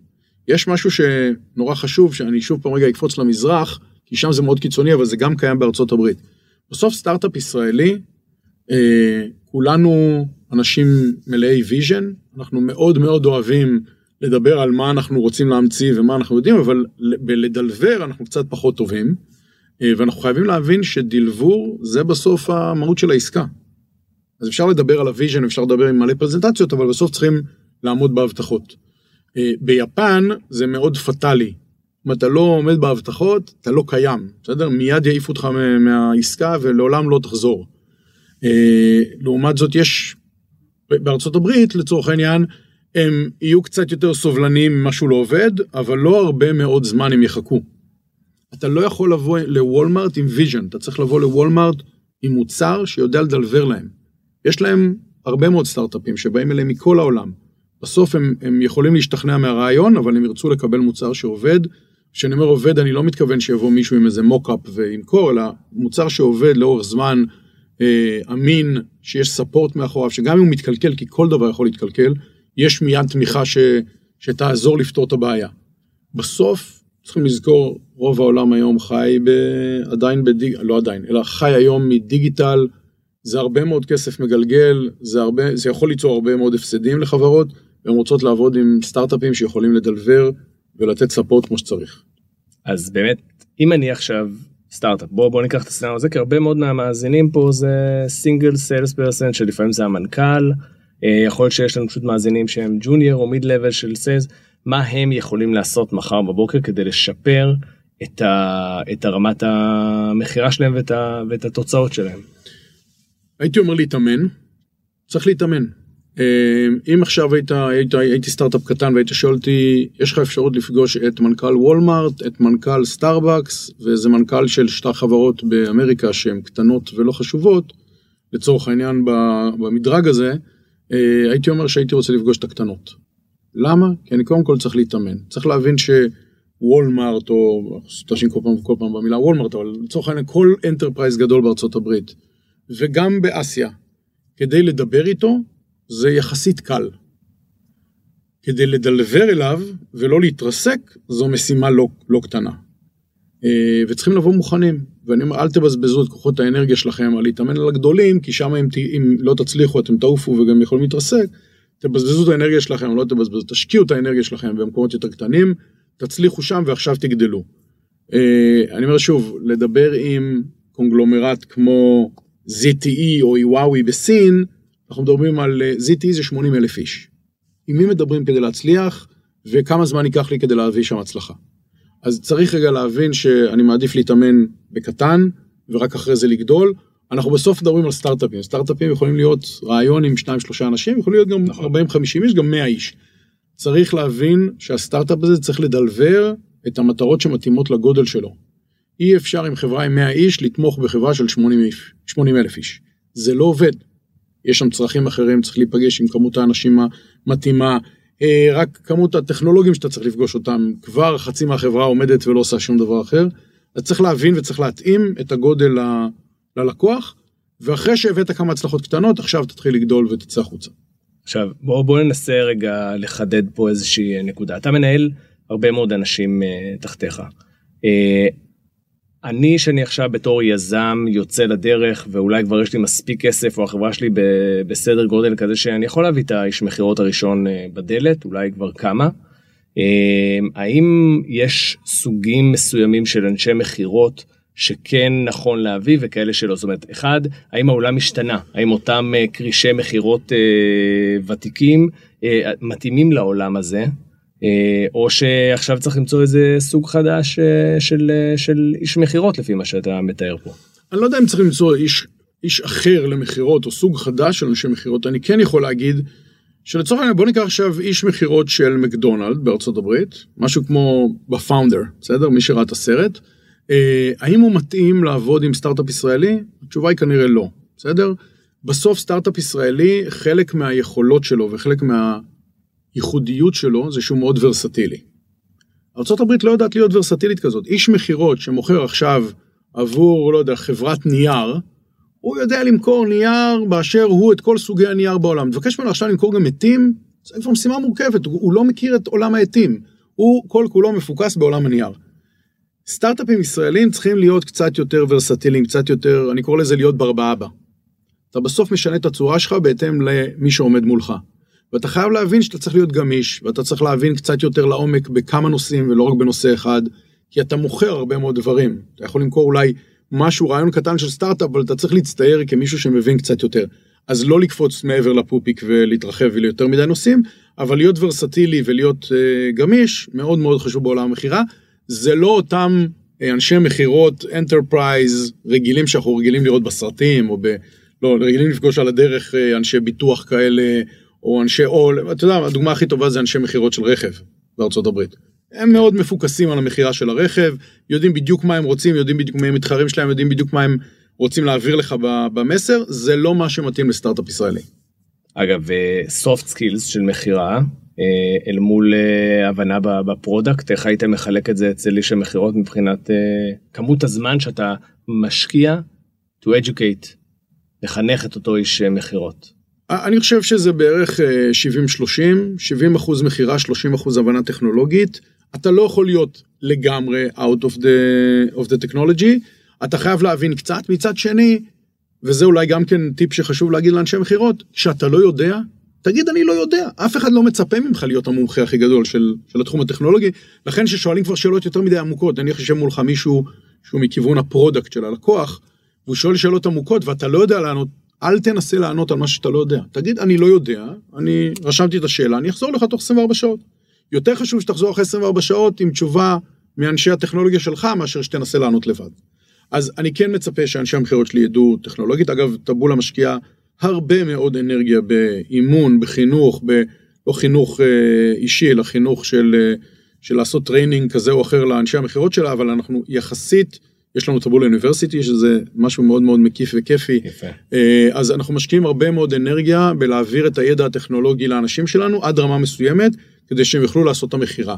יש משהו שנורא חשוב, שאני שוב פעם רגע אקפוץ למזרח, כי שם זה מאוד קיצוני, אבל זה גם קיים בארצות הברית. בסוף סטארט-אפ ישראלי, כולנו אנשים מלאי vision, אנחנו מאוד מאוד אוהבים לדבר על מה אנחנו רוצים להמציא ומה אנחנו יודעים, אבל בלדלבר אנחנו קצת פחות טובים, אה, ואנחנו חייבים להבין שדלבור זה בסוף המהות של העסקה. אז אפשר לדבר על ה vision, אפשר לדבר עם מלא פרזנטציות, אבל בסוף צריכים לעמוד בהבטחות. אה, ביפן זה מאוד פטאלי. אם אתה לא עומד בהבטחות, אתה לא קיים, בסדר? מיד יעיפו אותך מהעסקה ולעולם לא תחזור. אה, לעומת זאת יש בארצות הברית לצורך העניין הם יהיו קצת יותר סובלניים אם משהו לא עובד אבל לא הרבה מאוד זמן הם יחכו. אתה לא יכול לבוא לוולמארט עם vision אתה צריך לבוא לוולמארט עם מוצר שיודע לדלבר להם. יש להם הרבה מאוד סטארט-אפים שבאים אליהם מכל העולם. בסוף הם, הם יכולים להשתכנע מהרעיון אבל הם ירצו לקבל מוצר שעובד. כשאני אומר עובד אני לא מתכוון שיבוא מישהו עם איזה מוקאפ וימכור אלא מוצר שעובד לאורך זמן אה, אמין, שיש ספורט מאחוריו, שגם אם הוא מתקלקל, כי כל דבר יכול להתקלקל, יש מיד תמיכה ש, שתעזור לפתור את הבעיה. בסוף, צריכים לזכור, רוב העולם היום חי ב, עדיין בדיג... לא עדיין, אלא חי היום מדיגיטל, זה הרבה מאוד כסף מגלגל, זה, הרבה, זה יכול ליצור הרבה מאוד הפסדים לחברות, והן רוצות לעבוד עם סטארט-אפים שיכולים לדלבר ולתת support כמו שצריך. אז באמת, אם אני עכשיו סטארט-אפ. בוא בוא ניקח את הסצנה הזה כי הרבה מאוד מהמאזינים פה זה single sales person שלפעמים זה המנכ"ל. אה, יכול להיות שיש לנו פשוט מאזינים שהם junior או mid level של sales מה הם יכולים לעשות מחר בבוקר כדי לשפר את, ה, את הרמת המכירה שלהם ואת, ה, ואת התוצאות שלהם. הייתי אומר להתאמן. צריך להתאמן אם עכשיו היית, היית, הייתי סטארט-אפ קטן והיית שואל אותי, יש לך אפשרות לפגוש את מנכ"ל וולמארט, את מנכ"ל סטארבקס, ואיזה מנכ"ל של שתי חברות באמריקה שהן קטנות ולא חשובות, לצורך העניין במדרג הזה, אה, הייתי אומר שהייתי רוצה לפגוש את הקטנות. למה? כי אני קודם כל צריך להתאמן. צריך להבין שוולמארט, או תשאיר כל פעם, כל פעם במילה וולמארט, אבל לצורך העניין כל enterprise גדול בארצות הברית, וגם באסיה, כדי לדבר איתו, זה יחסית קל. כדי לדלבר אליו ולא להתרסק, זו משימה לא, לא קטנה. אה, וצריכים לבוא מוכנים, ואני אומר, אל תבזבזו את כוחות האנרגיה שלכם על להתאמן על הגדולים, כי שם אם, אם לא תצליחו אתם תעופו וגם יכולים להתרסק, תבזבזו את האנרגיה שלכם, לא תבזבזו, תשקיעו את האנרגיה שלכם במקומות יותר קטנים, תצליחו שם ועכשיו תגדלו. אה, אני אומר שוב, לדבר עם קונגלומרט כמו ZTE או איוואוי בסין, אנחנו מדברים על אה, ZTE זה 80 אלף איש. עם מי מדברים כדי להצליח, וכמה זמן ייקח לי כדי להביא שם הצלחה. אז צריך רגע להבין שאני מעדיף להתאמן בקטן, ורק אחרי זה לגדול. אנחנו בסוף מדברים על סטארט-אפים, סטארט-אפים יכולים להיות רעיון עם 2-3 אנשים, יכולים להיות גם נכון. 40-50 איש, גם 100 איש. צריך להבין שהסטארט-אפ הזה צריך לדלבר את המטרות שמתאימות לגודל שלו. אי אפשר עם חברה עם 100 איש לתמוך בחברה של 80 איש, 80 אלף איש. זה לא עובד. יש שם צרכים אחרים, צריך להיפגש עם כמות האנשים המתאימה, אה, רק כמות הטכנולוגים שאתה צריך לפגוש אותם, כבר חצי מהחברה עומדת ולא עושה שום דבר אחר. אז צריך להבין וצריך להתאים את הגודל. ללקוח, ואחרי שהבאת כמה הצלחות קטנות, עכשיו תתחיל לגדול ותצא החוצה. עכשיו בואו בוא ננסה רגע לחדד פה איזושהי נקודה. אתה מנהל הרבה מאוד אנשים uh, תחתיך. Uh, אני שאני עכשיו בתור יזם יוצא לדרך ואולי כבר יש לי מספיק כסף או החברה שלי בסדר גודל כזה שאני יכול להביא את האיש מכירות הראשון אה, בדלת אולי כבר כמה. אה, האם יש סוגים מסוימים של אנשי מכירות שכן נכון להביא וכאלה שלא? זאת אומרת אחד האם העולם השתנה? האם אותם אה, קרישי מכירות ותיקים מתאימים לעולם הזה או שעכשיו צריך למצוא איזה סוג חדש אה, של, אה, של איש מכירות לפי מה שאתה מתאר פה. אני לא יודע אם צריך למצוא איש, איש אחר למכירות או סוג חדש של אנשי מכירות, אני כן יכול להגיד שלצורך העניין בוא ניקח עכשיו איש מכירות של מקדונלד בארצות הברית, משהו כמו בפאונדר, בסדר? מי שראה את הסרט. האם הוא מתאים לעבוד עם סטארט-אפ ישראלי? התשובה היא כנראה לא, בסדר? בסוף סטארט-אפ ישראלי, חלק מהיכולות שלו וחלק מה... הייחודיות שלו זה שהוא מאוד ורסטילי. ארה"ב לא יודעת להיות ורסטילית כזאת. איש מכירות שמוכר עכשיו עבור, לא יודע, חברת נייר, הוא יודע למכור נייר באשר הוא את כל סוגי הנייר בעולם. מבקש ממנו עכשיו למכור גם עטים, זה כבר משימה מורכבת, הוא, הוא לא מכיר את עולם העטים. הוא כל כולו מפוקס בעולם הנייר. סטארט-אפים ישראלים צריכים להיות קצת יותר ורסטיליים, קצת יותר, אני קורא לזה להיות ברבאבא. אתה בסוף משנה את הצורה שלך בהתאם למי שעומד מולך. ואתה חייב להבין שאתה צריך להיות גמיש, ואתה צריך להבין קצת יותר לעומק בכמה נושאים ולא רק בנושא אחד, כי אתה מוכר הרבה מאוד דברים. אתה יכול למכור אולי משהו, רעיון קטן של סטארט-אפ, אבל אתה צריך להצטייר כמישהו שמבין קצת יותר. אז לא לקפוץ מעבר לפופיק ולהתרחב וליותר מדי נושאים, אבל להיות ורסטילי ולהיות אה, גמיש, מאוד מאוד חשוב בעולם המכירה. זה לא אותם אה, אנשי מכירות, enterprise, רגילים שאנחנו רגילים לראות בסרטים, או ב... לא, רגילים לפגוש על הדרך אה, אנשי ביטוח כאלה, או אנשי עול, אתה יודע, הדוגמה הכי טובה זה אנשי מכירות של רכב בארצות הברית. הם מאוד מפוקסים על המכירה של הרכב, יודעים בדיוק מה הם רוצים, יודעים בדיוק מי המתחרים שלהם, יודעים בדיוק מה הם רוצים להעביר לך במסר, זה לא מה שמתאים לסטארט-אפ ישראלי. אגב, soft skills של מכירה, אה, אל מול אה, הבנה ב product, איך היית מחלק את זה אצל איש המכירות מבחינת אה, כמות הזמן שאתה משקיע to educate, לחנך את אותו איש מכירות. אני חושב שזה בערך 70-30, 70 אחוז מכירה, 30 אחוז הבנה טכנולוגית. אתה לא יכול להיות לגמרי out of the, of the technology, אתה חייב להבין קצת. מצד שני, וזה אולי גם כן טיפ שחשוב להגיד לאנשי מכירות, כשאתה לא יודע, תגיד אני לא יודע. אף אחד לא מצפה ממך להיות המומחה הכי גדול של, של התחום הטכנולוגי, לכן ששואלים כבר שאלות יותר מדי עמוקות, נניח יושב מולך מישהו שהוא מכיוון ה product של הלקוח, והוא שואל שאלות עמוקות ואתה לא יודע לענות אל תנסה לענות על מה שאתה לא יודע. תגיד, אני לא יודע, אני רשמתי את השאלה, אני אחזור לך תוך 24 שעות. יותר חשוב שתחזור אחרי 24 שעות עם תשובה מאנשי הטכנולוגיה שלך, מאשר שתנסה לענות לבד. אז אני כן מצפה שאנשי המכירות שלי ידעו טכנולוגית. אגב, טבולה משקיעה הרבה מאוד אנרגיה באימון, בחינוך, ב... לא חינוך אה, אישי, אלא חינוך של, אה, של לעשות training כזה או אחר לאנשי המכירות שלה, אבל אנחנו יחסית, יש לנו טבול אוניברסיטי, שזה משהו מאוד מאוד מקיף וכיפי. יפה. אה, אז אנחנו משקיעים הרבה מאוד אנרגיה בלהעביר את הידע הטכנולוגי לאנשים שלנו עד רמה מסוימת, כדי שהם יוכלו לעשות את המכירה.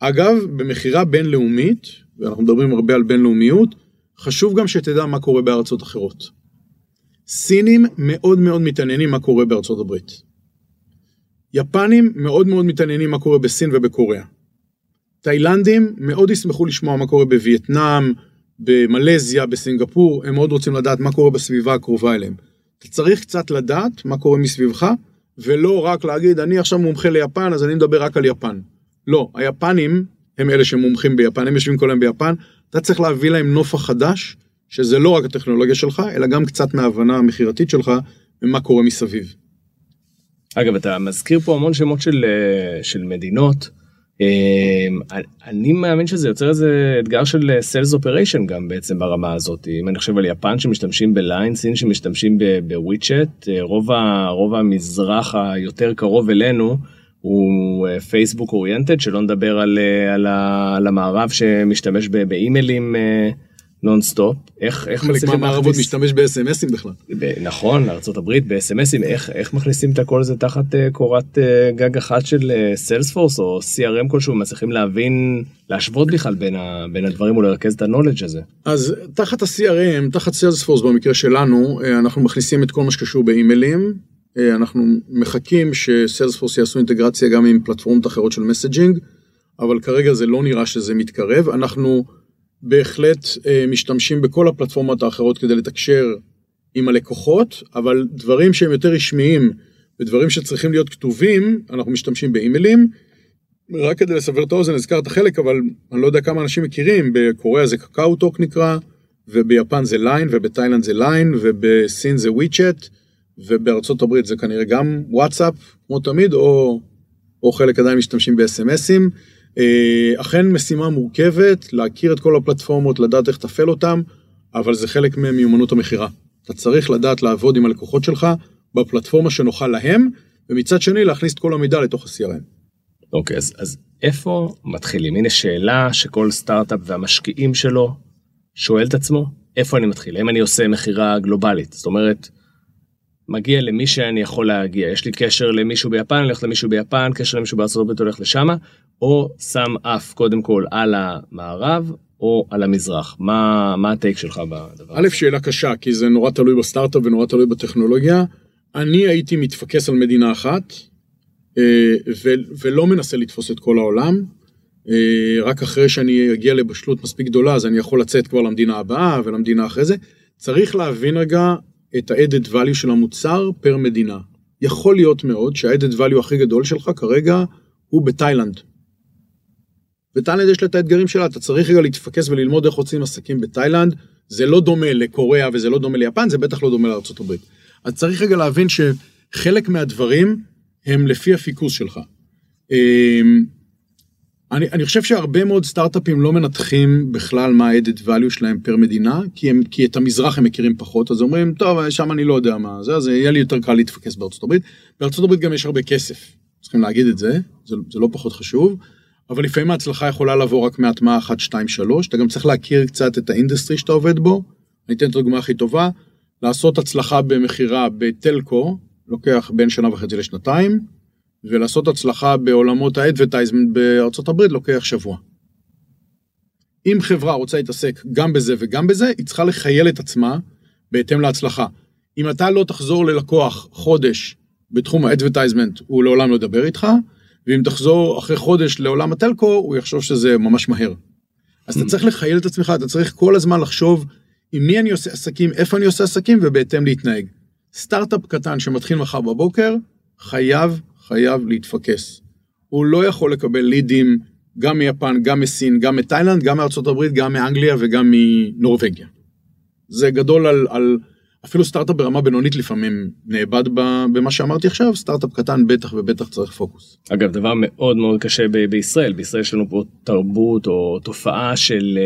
אגב, במכירה בינלאומית, ואנחנו מדברים הרבה על בינלאומיות, חשוב גם שתדע מה קורה בארצות אחרות. סינים מאוד מאוד מתעניינים מה קורה בארצות הברית. יפנים מאוד מאוד מתעניינים מה קורה בסין ובקוריאה. תאילנדים מאוד ישמחו לשמוע מה קורה בווייטנאם, במלזיה, בסינגפור, הם מאוד רוצים לדעת מה קורה בסביבה הקרובה אליהם. אתה צריך קצת לדעת מה קורה מסביבך, ולא רק להגיד, אני עכשיו מומחה ליפן, אז אני מדבר רק על יפן. לא, היפנים הם אלה שמומחים ביפן, הם יושבים כל היום ביפן, אתה צריך להביא להם נופח חדש, שזה לא רק הטכנולוגיה שלך, אלא גם קצת מההבנה המכירתית שלך, ומה קורה מסביב. אגב, אתה מזכיר פה המון שמות של, אה, של מדינות. אה, אני מאמין שזה יוצר איזה אתגר של אה, Sales Operation גם בעצם ברמה הזאת. אם אני חושב על יפן שמשתמשים בליין, סין שמשתמשים בוויצ'ט, רוב, רוב המזרח היותר קרוב אלינו הוא פייסבוק oriented, שלא נדבר על, על, על המערב שמשתמש באימיילים. נונסטופ, איך, איך חלק מהמערכות משתמש ב-SMSים בכלל. ב- נכון, ארה"ב ב-SMSים, איך, איך מכניסים את הכל הזה תחת uh, קורת uh, גג אחת של Salesforce אה, או CRM כלשהו, מצליחים להבין, להשוות בכלל בין, ה, בין הדברים ולרכז את ה-knowledge הזה. אז תחת ה-CRM, תחת Salesforce במקרה שלנו, אנחנו מכניסים את כל מה שקשור באימיילים, אנחנו מחכים ש Salesforce יעשו אינטגרציה גם עם פלטפורמות אחרות של messaging, אבל כרגע זה לא נראה שזה מתקרב, אנחנו בהחלט אה, משתמשים בכל הפלטפורמות האחרות כדי לתקשר עם הלקוחות, אבל דברים שהם יותר רשמיים ודברים שצריכים להיות כתובים, אנחנו משתמשים באימיילים. רק כדי לסבר את האוזן, הזכרת חלק, אבל אני לא יודע כמה אנשים מכירים, בקוריאה זה KakaoTalk נקרא, וביפן זה Line, ובתאילנד זה Line, ובסין זה WeChat, ובארצות הברית זה כנראה גם וואטסאפ, כמו תמיד, או, או חלק עדיין משתמשים ב-SMSים. אה, אכן משימה מורכבת, להכיר את כל הפלטפורמות, לדעת איך לתפעל אותם, אבל זה חלק ממיומנות המכירה. אתה צריך לדעת לעבוד עם הלקוחות שלך בפלטפורמה שנוחה להם, ומצד שני להכניס את כל המידע לתוך ה-CRM. אוקיי, okay, אז, אז איפה מתחילים? הנה שאלה שכל סטארט-אפ והמשקיעים שלו שואל את עצמו, איפה אני מתחיל? האם אני עושה מכירה גלובלית? זאת אומרת, מגיע למי שאני יכול להגיע. יש לי קשר למישהו ביפן, אני הולך למישהו ביפן, קשר למישהו בארצות הברית, הולך לשמה, או שם אף קודם כל על המערב, או על המזרח. מה, מה הטייק שלך בדבר הזה? א', שאלה קשה, כי זה נורא תלוי בסטארט-אפ ונורא תלוי בטכנולוגיה. אני הייתי מתפקס על מדינה אחת, אה, ולא מנסה לתפוס את כל העולם. אה, רק אחרי שאני אגיע לבשלות מספיק גדולה, אז אני יכול לצאת כבר למדינה הבאה ולמדינה אחרי זה. צריך להבין רגע את ה-added value של המוצר פר מדינה. יכול להיות מאוד שה-added value הכי גדול שלך כרגע הוא בתאילנד. בתאילנד יש לה את האתגרים שלה, אתה צריך רגע להתפקס וללמוד איך עושים עסקים בתאילנד, זה לא דומה לקוריאה וזה לא דומה ליפן, זה בטח לא דומה לארה"ב. אז צריך רגע להבין שחלק מהדברים הם לפי הפיקוס שלך. אני, אני חושב שהרבה מאוד סטארט-אפים לא מנתחים בכלל מה ה-added value שלהם פר מדינה, כי, הם, כי את המזרח הם מכירים פחות, אז אומרים, טוב, שם אני לא יודע מה זה, אז יהיה לי יותר קל להתפקס בארצות הברית. בארצות הברית גם יש הרבה כסף, צריכים להגיד את זה, זה, זה לא פחות חשוב, אבל לפעמים ההצלחה יכולה לבוא רק מהטמעה 1, 2, 3, אתה גם צריך להכיר קצת את ה industry שאתה עובד בו. אני אתן את הדוגמה הכי טובה, לעשות הצלחה במכירה ב telco, לוקח בין שנה וחצי לשנתיים, ולעשות הצלחה בעולמות ה advertisement בארצות הברית לוקח שבוע. אם חברה רוצה להתעסק גם בזה וגם בזה, היא צריכה לכייל את עצמה בהתאם להצלחה. אם אתה לא תחזור ללקוח חודש בתחום האדברטייזמנט, הוא לעולם לא ידבר איתך, ואם תחזור אחרי חודש לעולם הטלקו, הוא יחשוב שזה ממש מהר. אז אתה mm. צריך לחייל את עצמך, אתה צריך כל הזמן לחשוב עם מי אני עושה עסקים, איפה אני עושה עסקים, ובהתאם להתנהג. סטארט-אפ קטן שמתחיל מחר בבוקר, חייב, חייב להתפקס. הוא לא יכול לקבל לידים גם מיפן, גם מסין, גם מתאילנד, גם מארצות הברית, גם מאנגליה וגם מנורבגיה. זה גדול על, על אפילו סטארט-אפ ברמה בינונית לפעמים נאבד במה שאמרתי עכשיו, סטארט-אפ קטן בטח ובטח צריך פוקוס. אגב, דבר מאוד מאוד קשה ב- בישראל, בישראל יש לנו פה תרבות או תופעה של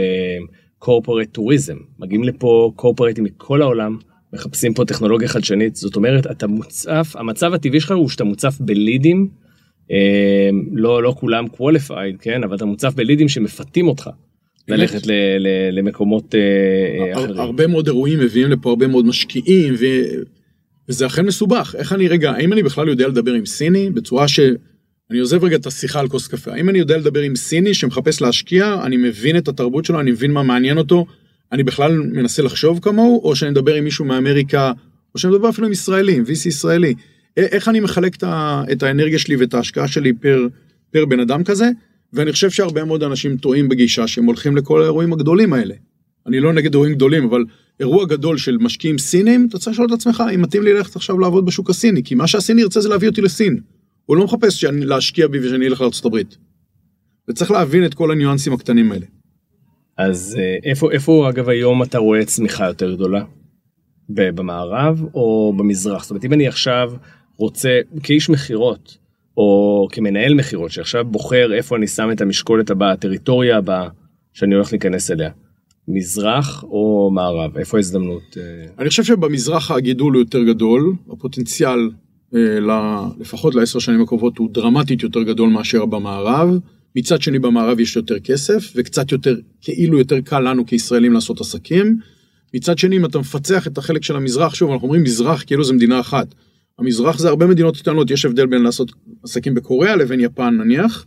קורפורט uh, טוריזם. מגיעים לפה קורפורטים מכל העולם, מחפשים פה טכנולוגיה חדשנית, זאת אומרת, אתה מוצף, המצב הטבעי שלך הוא שאתה מוצף בלידים, אה, לא, לא כולם qualified, כן, אבל אתה מוצף בלידים שמפתים אותך. ללכת ל, ל, למקומות אה, אחרים. הרבה מאוד אירועים מביאים לפה הרבה מאוד משקיעים ו... וזה אכן מסובך. איך אני רגע האם אני בכלל יודע לדבר עם סיני? בצורה שאני עוזב רגע את השיחה על כוס קפה. האם אני יודע לדבר עם סיני שמחפש להשקיע? אני מבין את התרבות שלו אני מבין מה מעניין אותו אני בכלל מנסה לחשוב כמוהו או שאני מדבר עם מישהו מאמריקה או שאני מדבר אפילו עם ישראלי עם VC ישראלי איך אני מחלק את, האנרגיה שלי ואת ההשקעה שלי פר, פר בן אדם כזה ואני חושב שהרבה מאוד אנשים טועים בגישה שהם הולכים לכל האירועים הגדולים האלה. אני לא נגד אירועים גדולים אבל אירוע גדול של משקיעים סינים אתה צריך לשאול את עצמך אם מתאים לי ללכת עכשיו לעבוד בשוק הסיני כי מה שהסיני ירצה זה להביא אותי לסין. הוא לא מחפש שאני, להשקיע בי ושאני אלך הברית. וצריך להבין את כל הניואנסים הקטנים האלה. אז אה, איפה, איפה אגב היום אתה רואה צמיחה יותר גדולה? במערב או במזרח? זאת אומרת, אם אני עכשיו רוצה, כאיש מכירות, או כמנהל מכירות, שעכשיו בוחר איפה אני שם את המשקולת הבאה, הטריטוריה הבאה שאני הולך להיכנס אליה, מזרח או מערב? איפה ההזדמנות? אה, אני חושב שבמזרח הגידול הוא יותר גדול הפוטנציאל אה, לפחות לעשר שנים הקרובות הוא דרמטית יותר גדול מאשר במערב. מצד שני במערב יש יותר כסף וקצת יותר כאילו יותר קל לנו כישראלים לעשות עסקים. מצד שני אם אתה מפצח את החלק של המזרח שוב אנחנו אומרים מזרח כאילו זה מדינה אחת. המזרח זה הרבה מדינות קטנות יש הבדל בין לעשות עסקים בקוריאה לבין יפן נניח.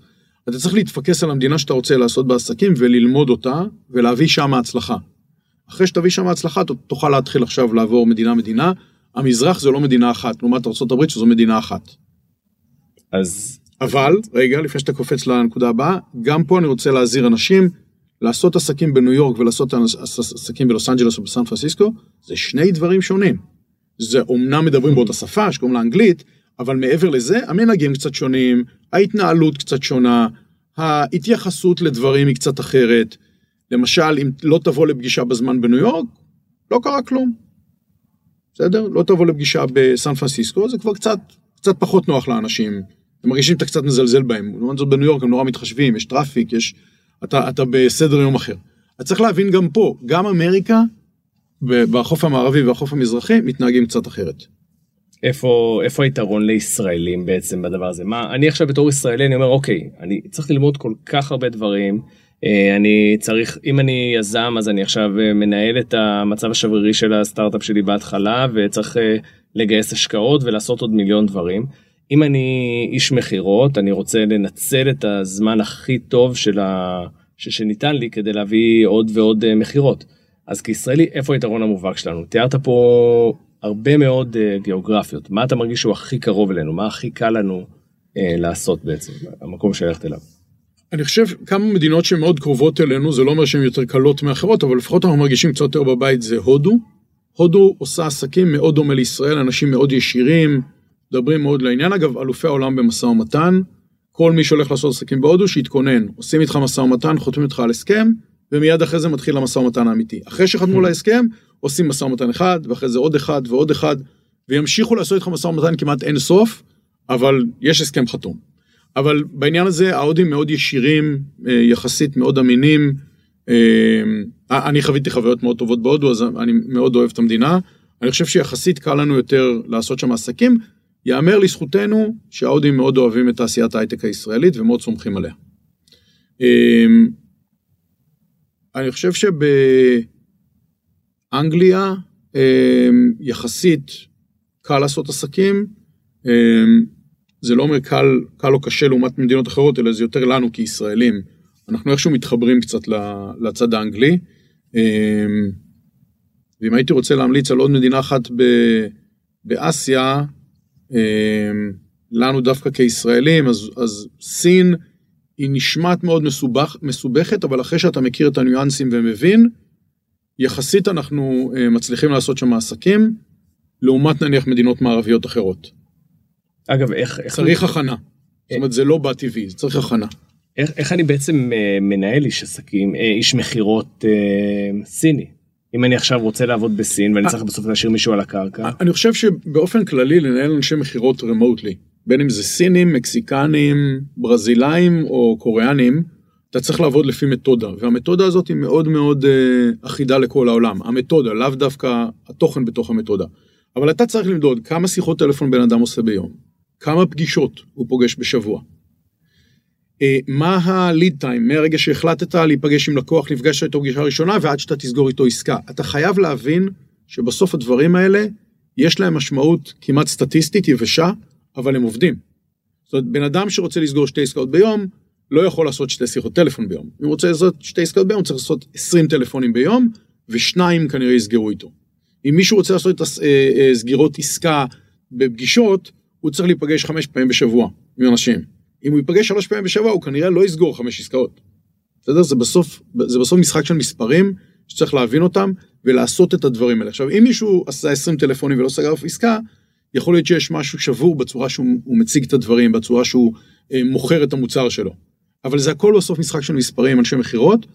אתה צריך להתפקס על המדינה שאתה רוצה לעשות בה עסקים וללמוד אותה ולהביא שם הצלחה. אחרי שתביא שם הצלחה תוכל להתחיל עכשיו לעבור מדינה מדינה. המזרח זה לא מדינה אחת לעומת ארה"ב שזו מדינה אחת. אז אבל רגע לפני שאתה קופץ לנקודה הבאה גם פה אני רוצה להזהיר אנשים לעשות עסקים בניו יורק ולעשות עס- עס- עסקים בלוס אנג'לס או בסן פרנסיסקו זה שני דברים שונים. זה אומנם מדברים באותה שפה שקוראים לה אנגלית אבל מעבר לזה המנהגים קצת שונים ההתנהלות קצת שונה ההתייחסות לדברים היא קצת אחרת. למשל אם לא תבוא לפגישה בזמן בניו יורק לא קרה כלום. בסדר? לא תבוא לפגישה בסן פרנסיסקו זה כבר קצת קצת פחות נוח לאנשים. הם מרגישים שאתה קצת מזלזל בהם. לעומת זאת בניו יורק הם נורא מתחשבים, יש traffic, יש... אתה, אתה בסדר אם תאחר. אז צריך להבין גם פה, גם אמריקה, בחוף המערבי והחוף המזרחי, מתנהגים קצת אחרת. איפה איפה היתרון לישראלים בעצם בדבר הזה מה אני עכשיו בתור ישראלי אני אומר אוקיי אני צריך ללמוד כל כך הרבה דברים אה, אני צריך אם אני יזם אז אני עכשיו אה, מנהל את המצב השברירי של הסטארט-אפ שלי בהתחלה וצריך אה, לגייס השקעות ולעשות עוד מיליון דברים. אם אני איש מכירות אני רוצה לנצל את הזמן הכי טוב של ה... ש... שניתן לי כדי להביא עוד ועוד אה, מכירות. אז כישראלי איפה היתרון המובהק שלנו תיארת פה הרבה מאוד uh, גיאוגרפיות מה אתה מרגיש שהוא הכי קרוב אלינו מה הכי קל לנו uh, לעשות בעצם המקום שללכת אליו. אני חושב כמה מדינות שהן מאוד קרובות אלינו, זה לא אומר שהן יותר קלות מאחרות, אבל לפחות אנחנו מרגישים קצת יותר בבית, זה הודו. הודו עושה עסקים מאוד דומה לישראל, אנשים מאוד ישירים, מדברים מאוד לעניין. אגב, אלופי העולם במשא ומתן, כל מי שהולך לעשות עסקים בהודו, שיתכונן. עושים איתך משא ומתן, חותמים איתך על הסכם, ומיד אחרי זה מתחיל המשא ומתן האמיתי. אחרי שחתמו על ההסכם, עושים משא ומתן אחד, ואחרי זה עוד אחד ועוד אחד, וימשיכו לעשות איתך משא ומתן כמעט אין סוף, אבל יש הסכם חתום. אבל בעניין הזה ההודים מאוד ישירים, אה, יחסית מאוד אמינים. אה, אני חוויתי חוויות מאוד טובות בהודו, אז אני מאוד אוהב את המדינה. אני חושב שיחסית קל לנו יותר לעשות שם עסקים. יאמר לזכותנו שההודים מאוד אוהבים את תעשיית ההייטק הישראלית ומאוד סומכים עליה. אה, אני חושב שבאנגליה אה, יחסית קל לעשות עסקים. אה, זה לא אומר קל, קל או קשה לעומת מדינות אחרות, אלא זה יותר לנו כישראלים. אנחנו איכשהו מתחברים קצת לצד האנגלי. אמ, ואם הייתי רוצה להמליץ על עוד מדינה אחת באסיה, אמ, לנו דווקא כישראלים, אז, אז סין היא נשמעת מאוד מסובך, מסובכת, אבל אחרי שאתה מכיר את הניואנסים ומבין, יחסית אנחנו אה, מצליחים לעשות שם עסקים, לעומת נניח מדינות מערביות אחרות. אגב איך איך, צריך הכנה. זאת אומרת, זה לא בא טבעי, זה צריך הכנה. איך, איך אני בעצם אה, מנהל איש עסקים אה, איש מכירות אה, סיני אם אני עכשיו רוצה לעבוד בסין ואני צריך בסוף להשאיר מישהו על הקרקע. אני חושב שבאופן כללי לנהל אנשי מכירות רמוטלי, בין אם זה סינים, מקסיקנים, ברזילאים או קוריאנים, אתה צריך לעבוד לפי מתודה, והמתודה הזאת היא מאוד מאוד אה, אחידה לכל העולם. המתודה, לאו דווקא התוכן בתוך המתודה. אבל אתה צריך למדוד כמה שיחות טלפון בן אדם עושה ביום, כמה פגישות הוא פוגש בשבוע. אה, מה ה-lead time מהרגע שהחלטת להיפגש עם לקוח, נפגשת איתו פגישה ראשונה ועד שאתה תסגור איתו עסקה. אתה חייב להבין שבסוף הדברים האלה יש להם משמעות כמעט סטטיסטית יבשה, אבל הם עובדים. זאת אומרת, בן אדם שרוצה לסגור שתי עסקאות ביום, לא יכול לעשות שתי שיחות טלפון ביום. אם הוא רוצה לעשות שתי עסקאות ביום, צריך לעשות 20 טלפונים ביום, ושניים כנראה יסגרו איתו. אם מישהו רוצה לעשות את הסגירות אה, עסקה בפגישות, הוא צריך להיפגש חמש פעמים בשבוע עם אנשים. אם הוא ייפגש שלוש פעמים בשבוע, הוא כנראה לא יסגור חמש עסקאות. בסדר? זה בסוף, זה בסוף משחק של מספרים שצריך להבין אותם ולעשות את הדברים האלה. עכשיו, אם מישהו עשה 20 טלפונים ולא סגר אף עסקה, יכול להיות שיש משהו שבור בצורה שהוא מציג את הדברים, בצורה שהוא אה, מוכר את המוצר שלו. אבל זה הכל בסוף משחק של מספרים, אנשי מכירות.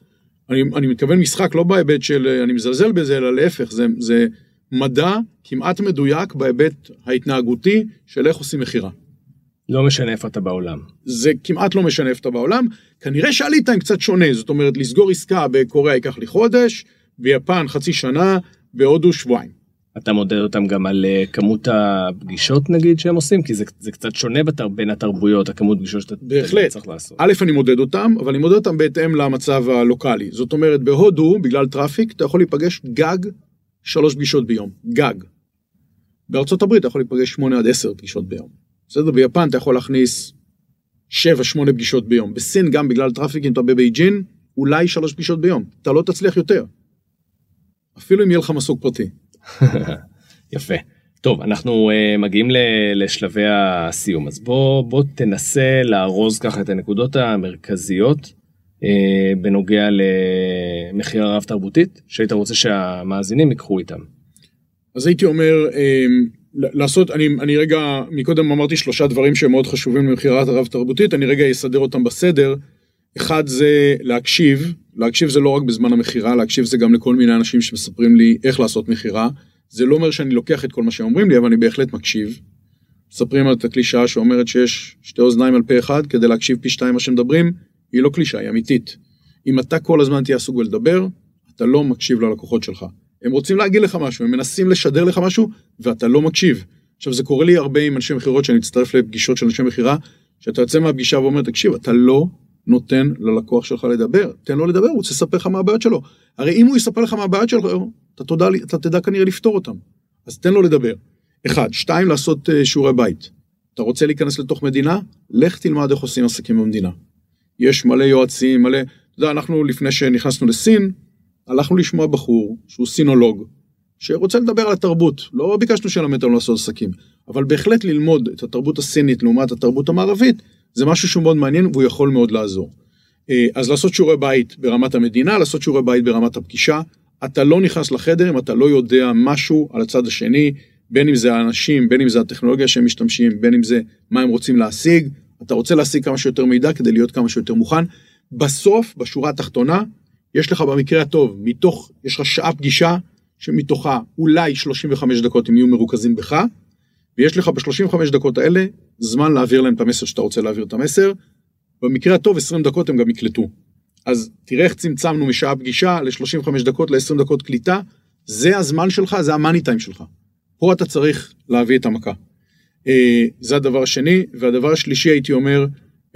אני, אני מתכוון משחק לא בהיבט של אה, אני מזלזל בזה, אלא להפך, זה, זה מדע כמעט מדויק בהיבט ההתנהגותי של איך עושים מכירה. לא משנה איפה אתה בעולם. זה כמעט לא משנה איפה אתה בעולם. כנראה שעלית עם קצת שונה, זאת אומרת, לסגור עסקה בקוריאה ייקח לי חודש, ביפן חצי שנה, בהודו שבועיים. אתה מודד אותם גם על אה, כמות הפגישות נגיד שהם עושים כי זה, זה קצת שונה בתר, בין התרבויות הכמות פגישות שאתה בהחלט. צריך לעשות. א' אני מודד אותם אבל אני מודד אותם בהתאם למצב הלוקאלי זאת אומרת בהודו בגלל traffic אתה יכול להיפגש גג שלוש פגישות ביום גג. בארצות הברית אתה יכול להיפגש שמונה עד עשר פגישות ביום. בסדר ביפן אתה יכול להכניס שבע שמונה פגישות ביום בסין גם בגלל traffic אם אתה בבייג'ין אולי שלוש פגישות ביום אתה לא תצליח יותר. אפילו אם יהיה לך מסוק פרטי. יפה. טוב, אנחנו uh, מגיעים לשלבי הסיום, אז בוא, בוא תנסה לארוז ככה את הנקודות המרכזיות uh, בנוגע למכירה רב תרבותית, שהיית רוצה שהמאזינים ייקחו איתם. אז הייתי אומר, uh, לעשות, אני, אני רגע, מקודם אמרתי שלושה דברים שהם מאוד חשובים למכירה רב תרבותית, אני רגע אסדר אותם בסדר. אחד זה להקשיב, להקשיב זה לא רק בזמן המכירה, להקשיב זה גם לכל מיני אנשים שמספרים לי איך לעשות מכירה. זה לא אומר שאני לוקח את כל מה שהם אומרים לי, אבל אני בהחלט מקשיב. מספרים על את הקלישאה שאומרת שיש שתי אוזניים על פה אחד כדי להקשיב פי שתיים מה שמדברים, היא לא קלישאה, היא אמיתית. אם אתה כל הזמן תהיה עסוק בלדבר, אתה לא מקשיב ללקוחות שלך. הם רוצים להגיד לך משהו, הם מנסים לשדר לך משהו, ואתה לא מקשיב. עכשיו זה קורה לי הרבה עם אנשי מכירות, שאני מצטרף לפגישות של אנשי מכירה, שאתה יוצא מהפגישה ואומר, תקשיב, אתה לא נותן ללקוח שלך לדבר, תן לו לדבר, הוא רוצה לספר לך מה הבעיות שלו. הרי אם הוא יספר לך מה הבעיות שלו, אתה תדע, אתה תדע כנראה לפתור אותם. אז תן לו לדבר. אחד, שתיים, לעשות uh, שיעורי בית. אתה רוצה להיכנס לתוך מדינה? לך תלמד איך עושים עסקים במדינה. יש מלא יועצים, מלא... אתה יודע, אנחנו לפני שנכנסנו לסין, הלכנו לשמוע בחור שהוא סינולוג, שרוצה לדבר על התרבות. לא ביקשנו שילמד אותנו לעשות עסקים, אבל בהחלט ללמוד את התרבות הסינית לעומת התרבות המערבית, זה משהו שהוא מאוד מעניין והוא יכול מאוד לעזור. אה, אז לעשות שיעורי בית ברמת המדינה, לעשות שיעורי בית ברמת הפגישה. אתה לא נכנס לחדר אם אתה לא יודע משהו על הצד השני, בין אם זה האנשים, בין אם זה הטכנולוגיה שהם משתמשים, בין אם זה מה הם רוצים להשיג. אתה רוצה להשיג כמה שיותר מידע כדי להיות כמה שיותר מוכן. בסוף, בשורה התחתונה, יש לך במקרה הטוב, מתוך, יש לך שעה פגישה, שמתוכה אולי 35 דקות הם יהיו מרוכזים בך, ויש לך ב-35 דקות האלה זמן להעביר להם את המסר שאתה רוצה להעביר את המסר. במקרה הטוב 20 דקות הם גם יקלטו. אז תראה איך צמצמנו משעה פגישה ל-35 דקות ל-20 דקות קליטה, זה הזמן שלך, זה המאני טיים שלך. פה אתה צריך להביא את המכה. אה, זה הדבר השני, והדבר השלישי הייתי אומר,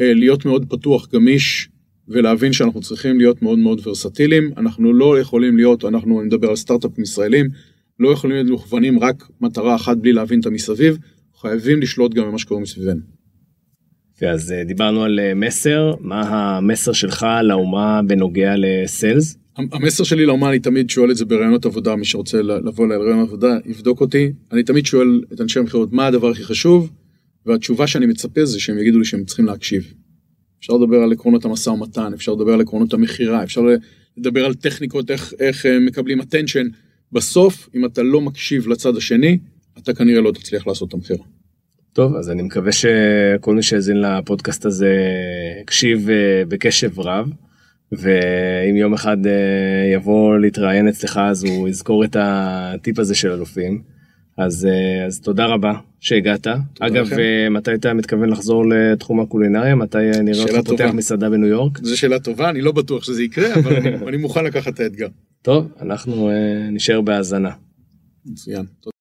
אה, להיות מאוד פתוח, גמיש, ולהבין שאנחנו צריכים להיות מאוד מאוד ורסטיליים. אנחנו לא יכולים להיות, אנחנו נדבר על סטארט-אפים ישראלים, לא יכולים להיות מוכוונים רק מטרה אחת בלי להבין את המסביב, חייבים לשלוט גם במה שקורה מסביבנו. אז אה, דיברנו על אה, מסר, מה המסר שלך לאומה בנוגע לסיילס? המסר שלי לאומה, אני תמיד שואל את זה בראיונות עבודה, מי שרוצה לבוא לראיון עבודה, יבדוק אותי. אני תמיד שואל את אנשי המכירות מה הדבר הכי חשוב, והתשובה שאני מצפה זה שהם יגידו לי שהם צריכים להקשיב. אפשר לדבר על עקרונות המשא ומתן, אפשר לדבר על עקרונות המכירה, אפשר לדבר על טכניקות, איך, איך אה, מקבלים attention. בסוף, אם אתה לא מקשיב לצד השני, אתה כנראה לא תצליח לעשות את המכירה. טוב, אז אני מקווה שכל מי שהאזין לפודקאסט הזה הקשיב אה, בקשב רב, ואם יום אחד אה, יבוא להתראיין אצלך אז הוא יזכור את הטיפ הזה של אלופים. אז, אה, אז תודה רבה שהגעת. אגב, לכם. אה, מתי אתה מתכוון לחזור לתחום הקולינריה? מתי אה, נראה אותך פותח טובה. מסעדה בניו יורק? זו שאלה טובה, אני לא בטוח שזה יקרה, אבל אני, אני מוכן לקחת את האתגר. טוב, אנחנו אה, נשאר בהאזנה. מצוין.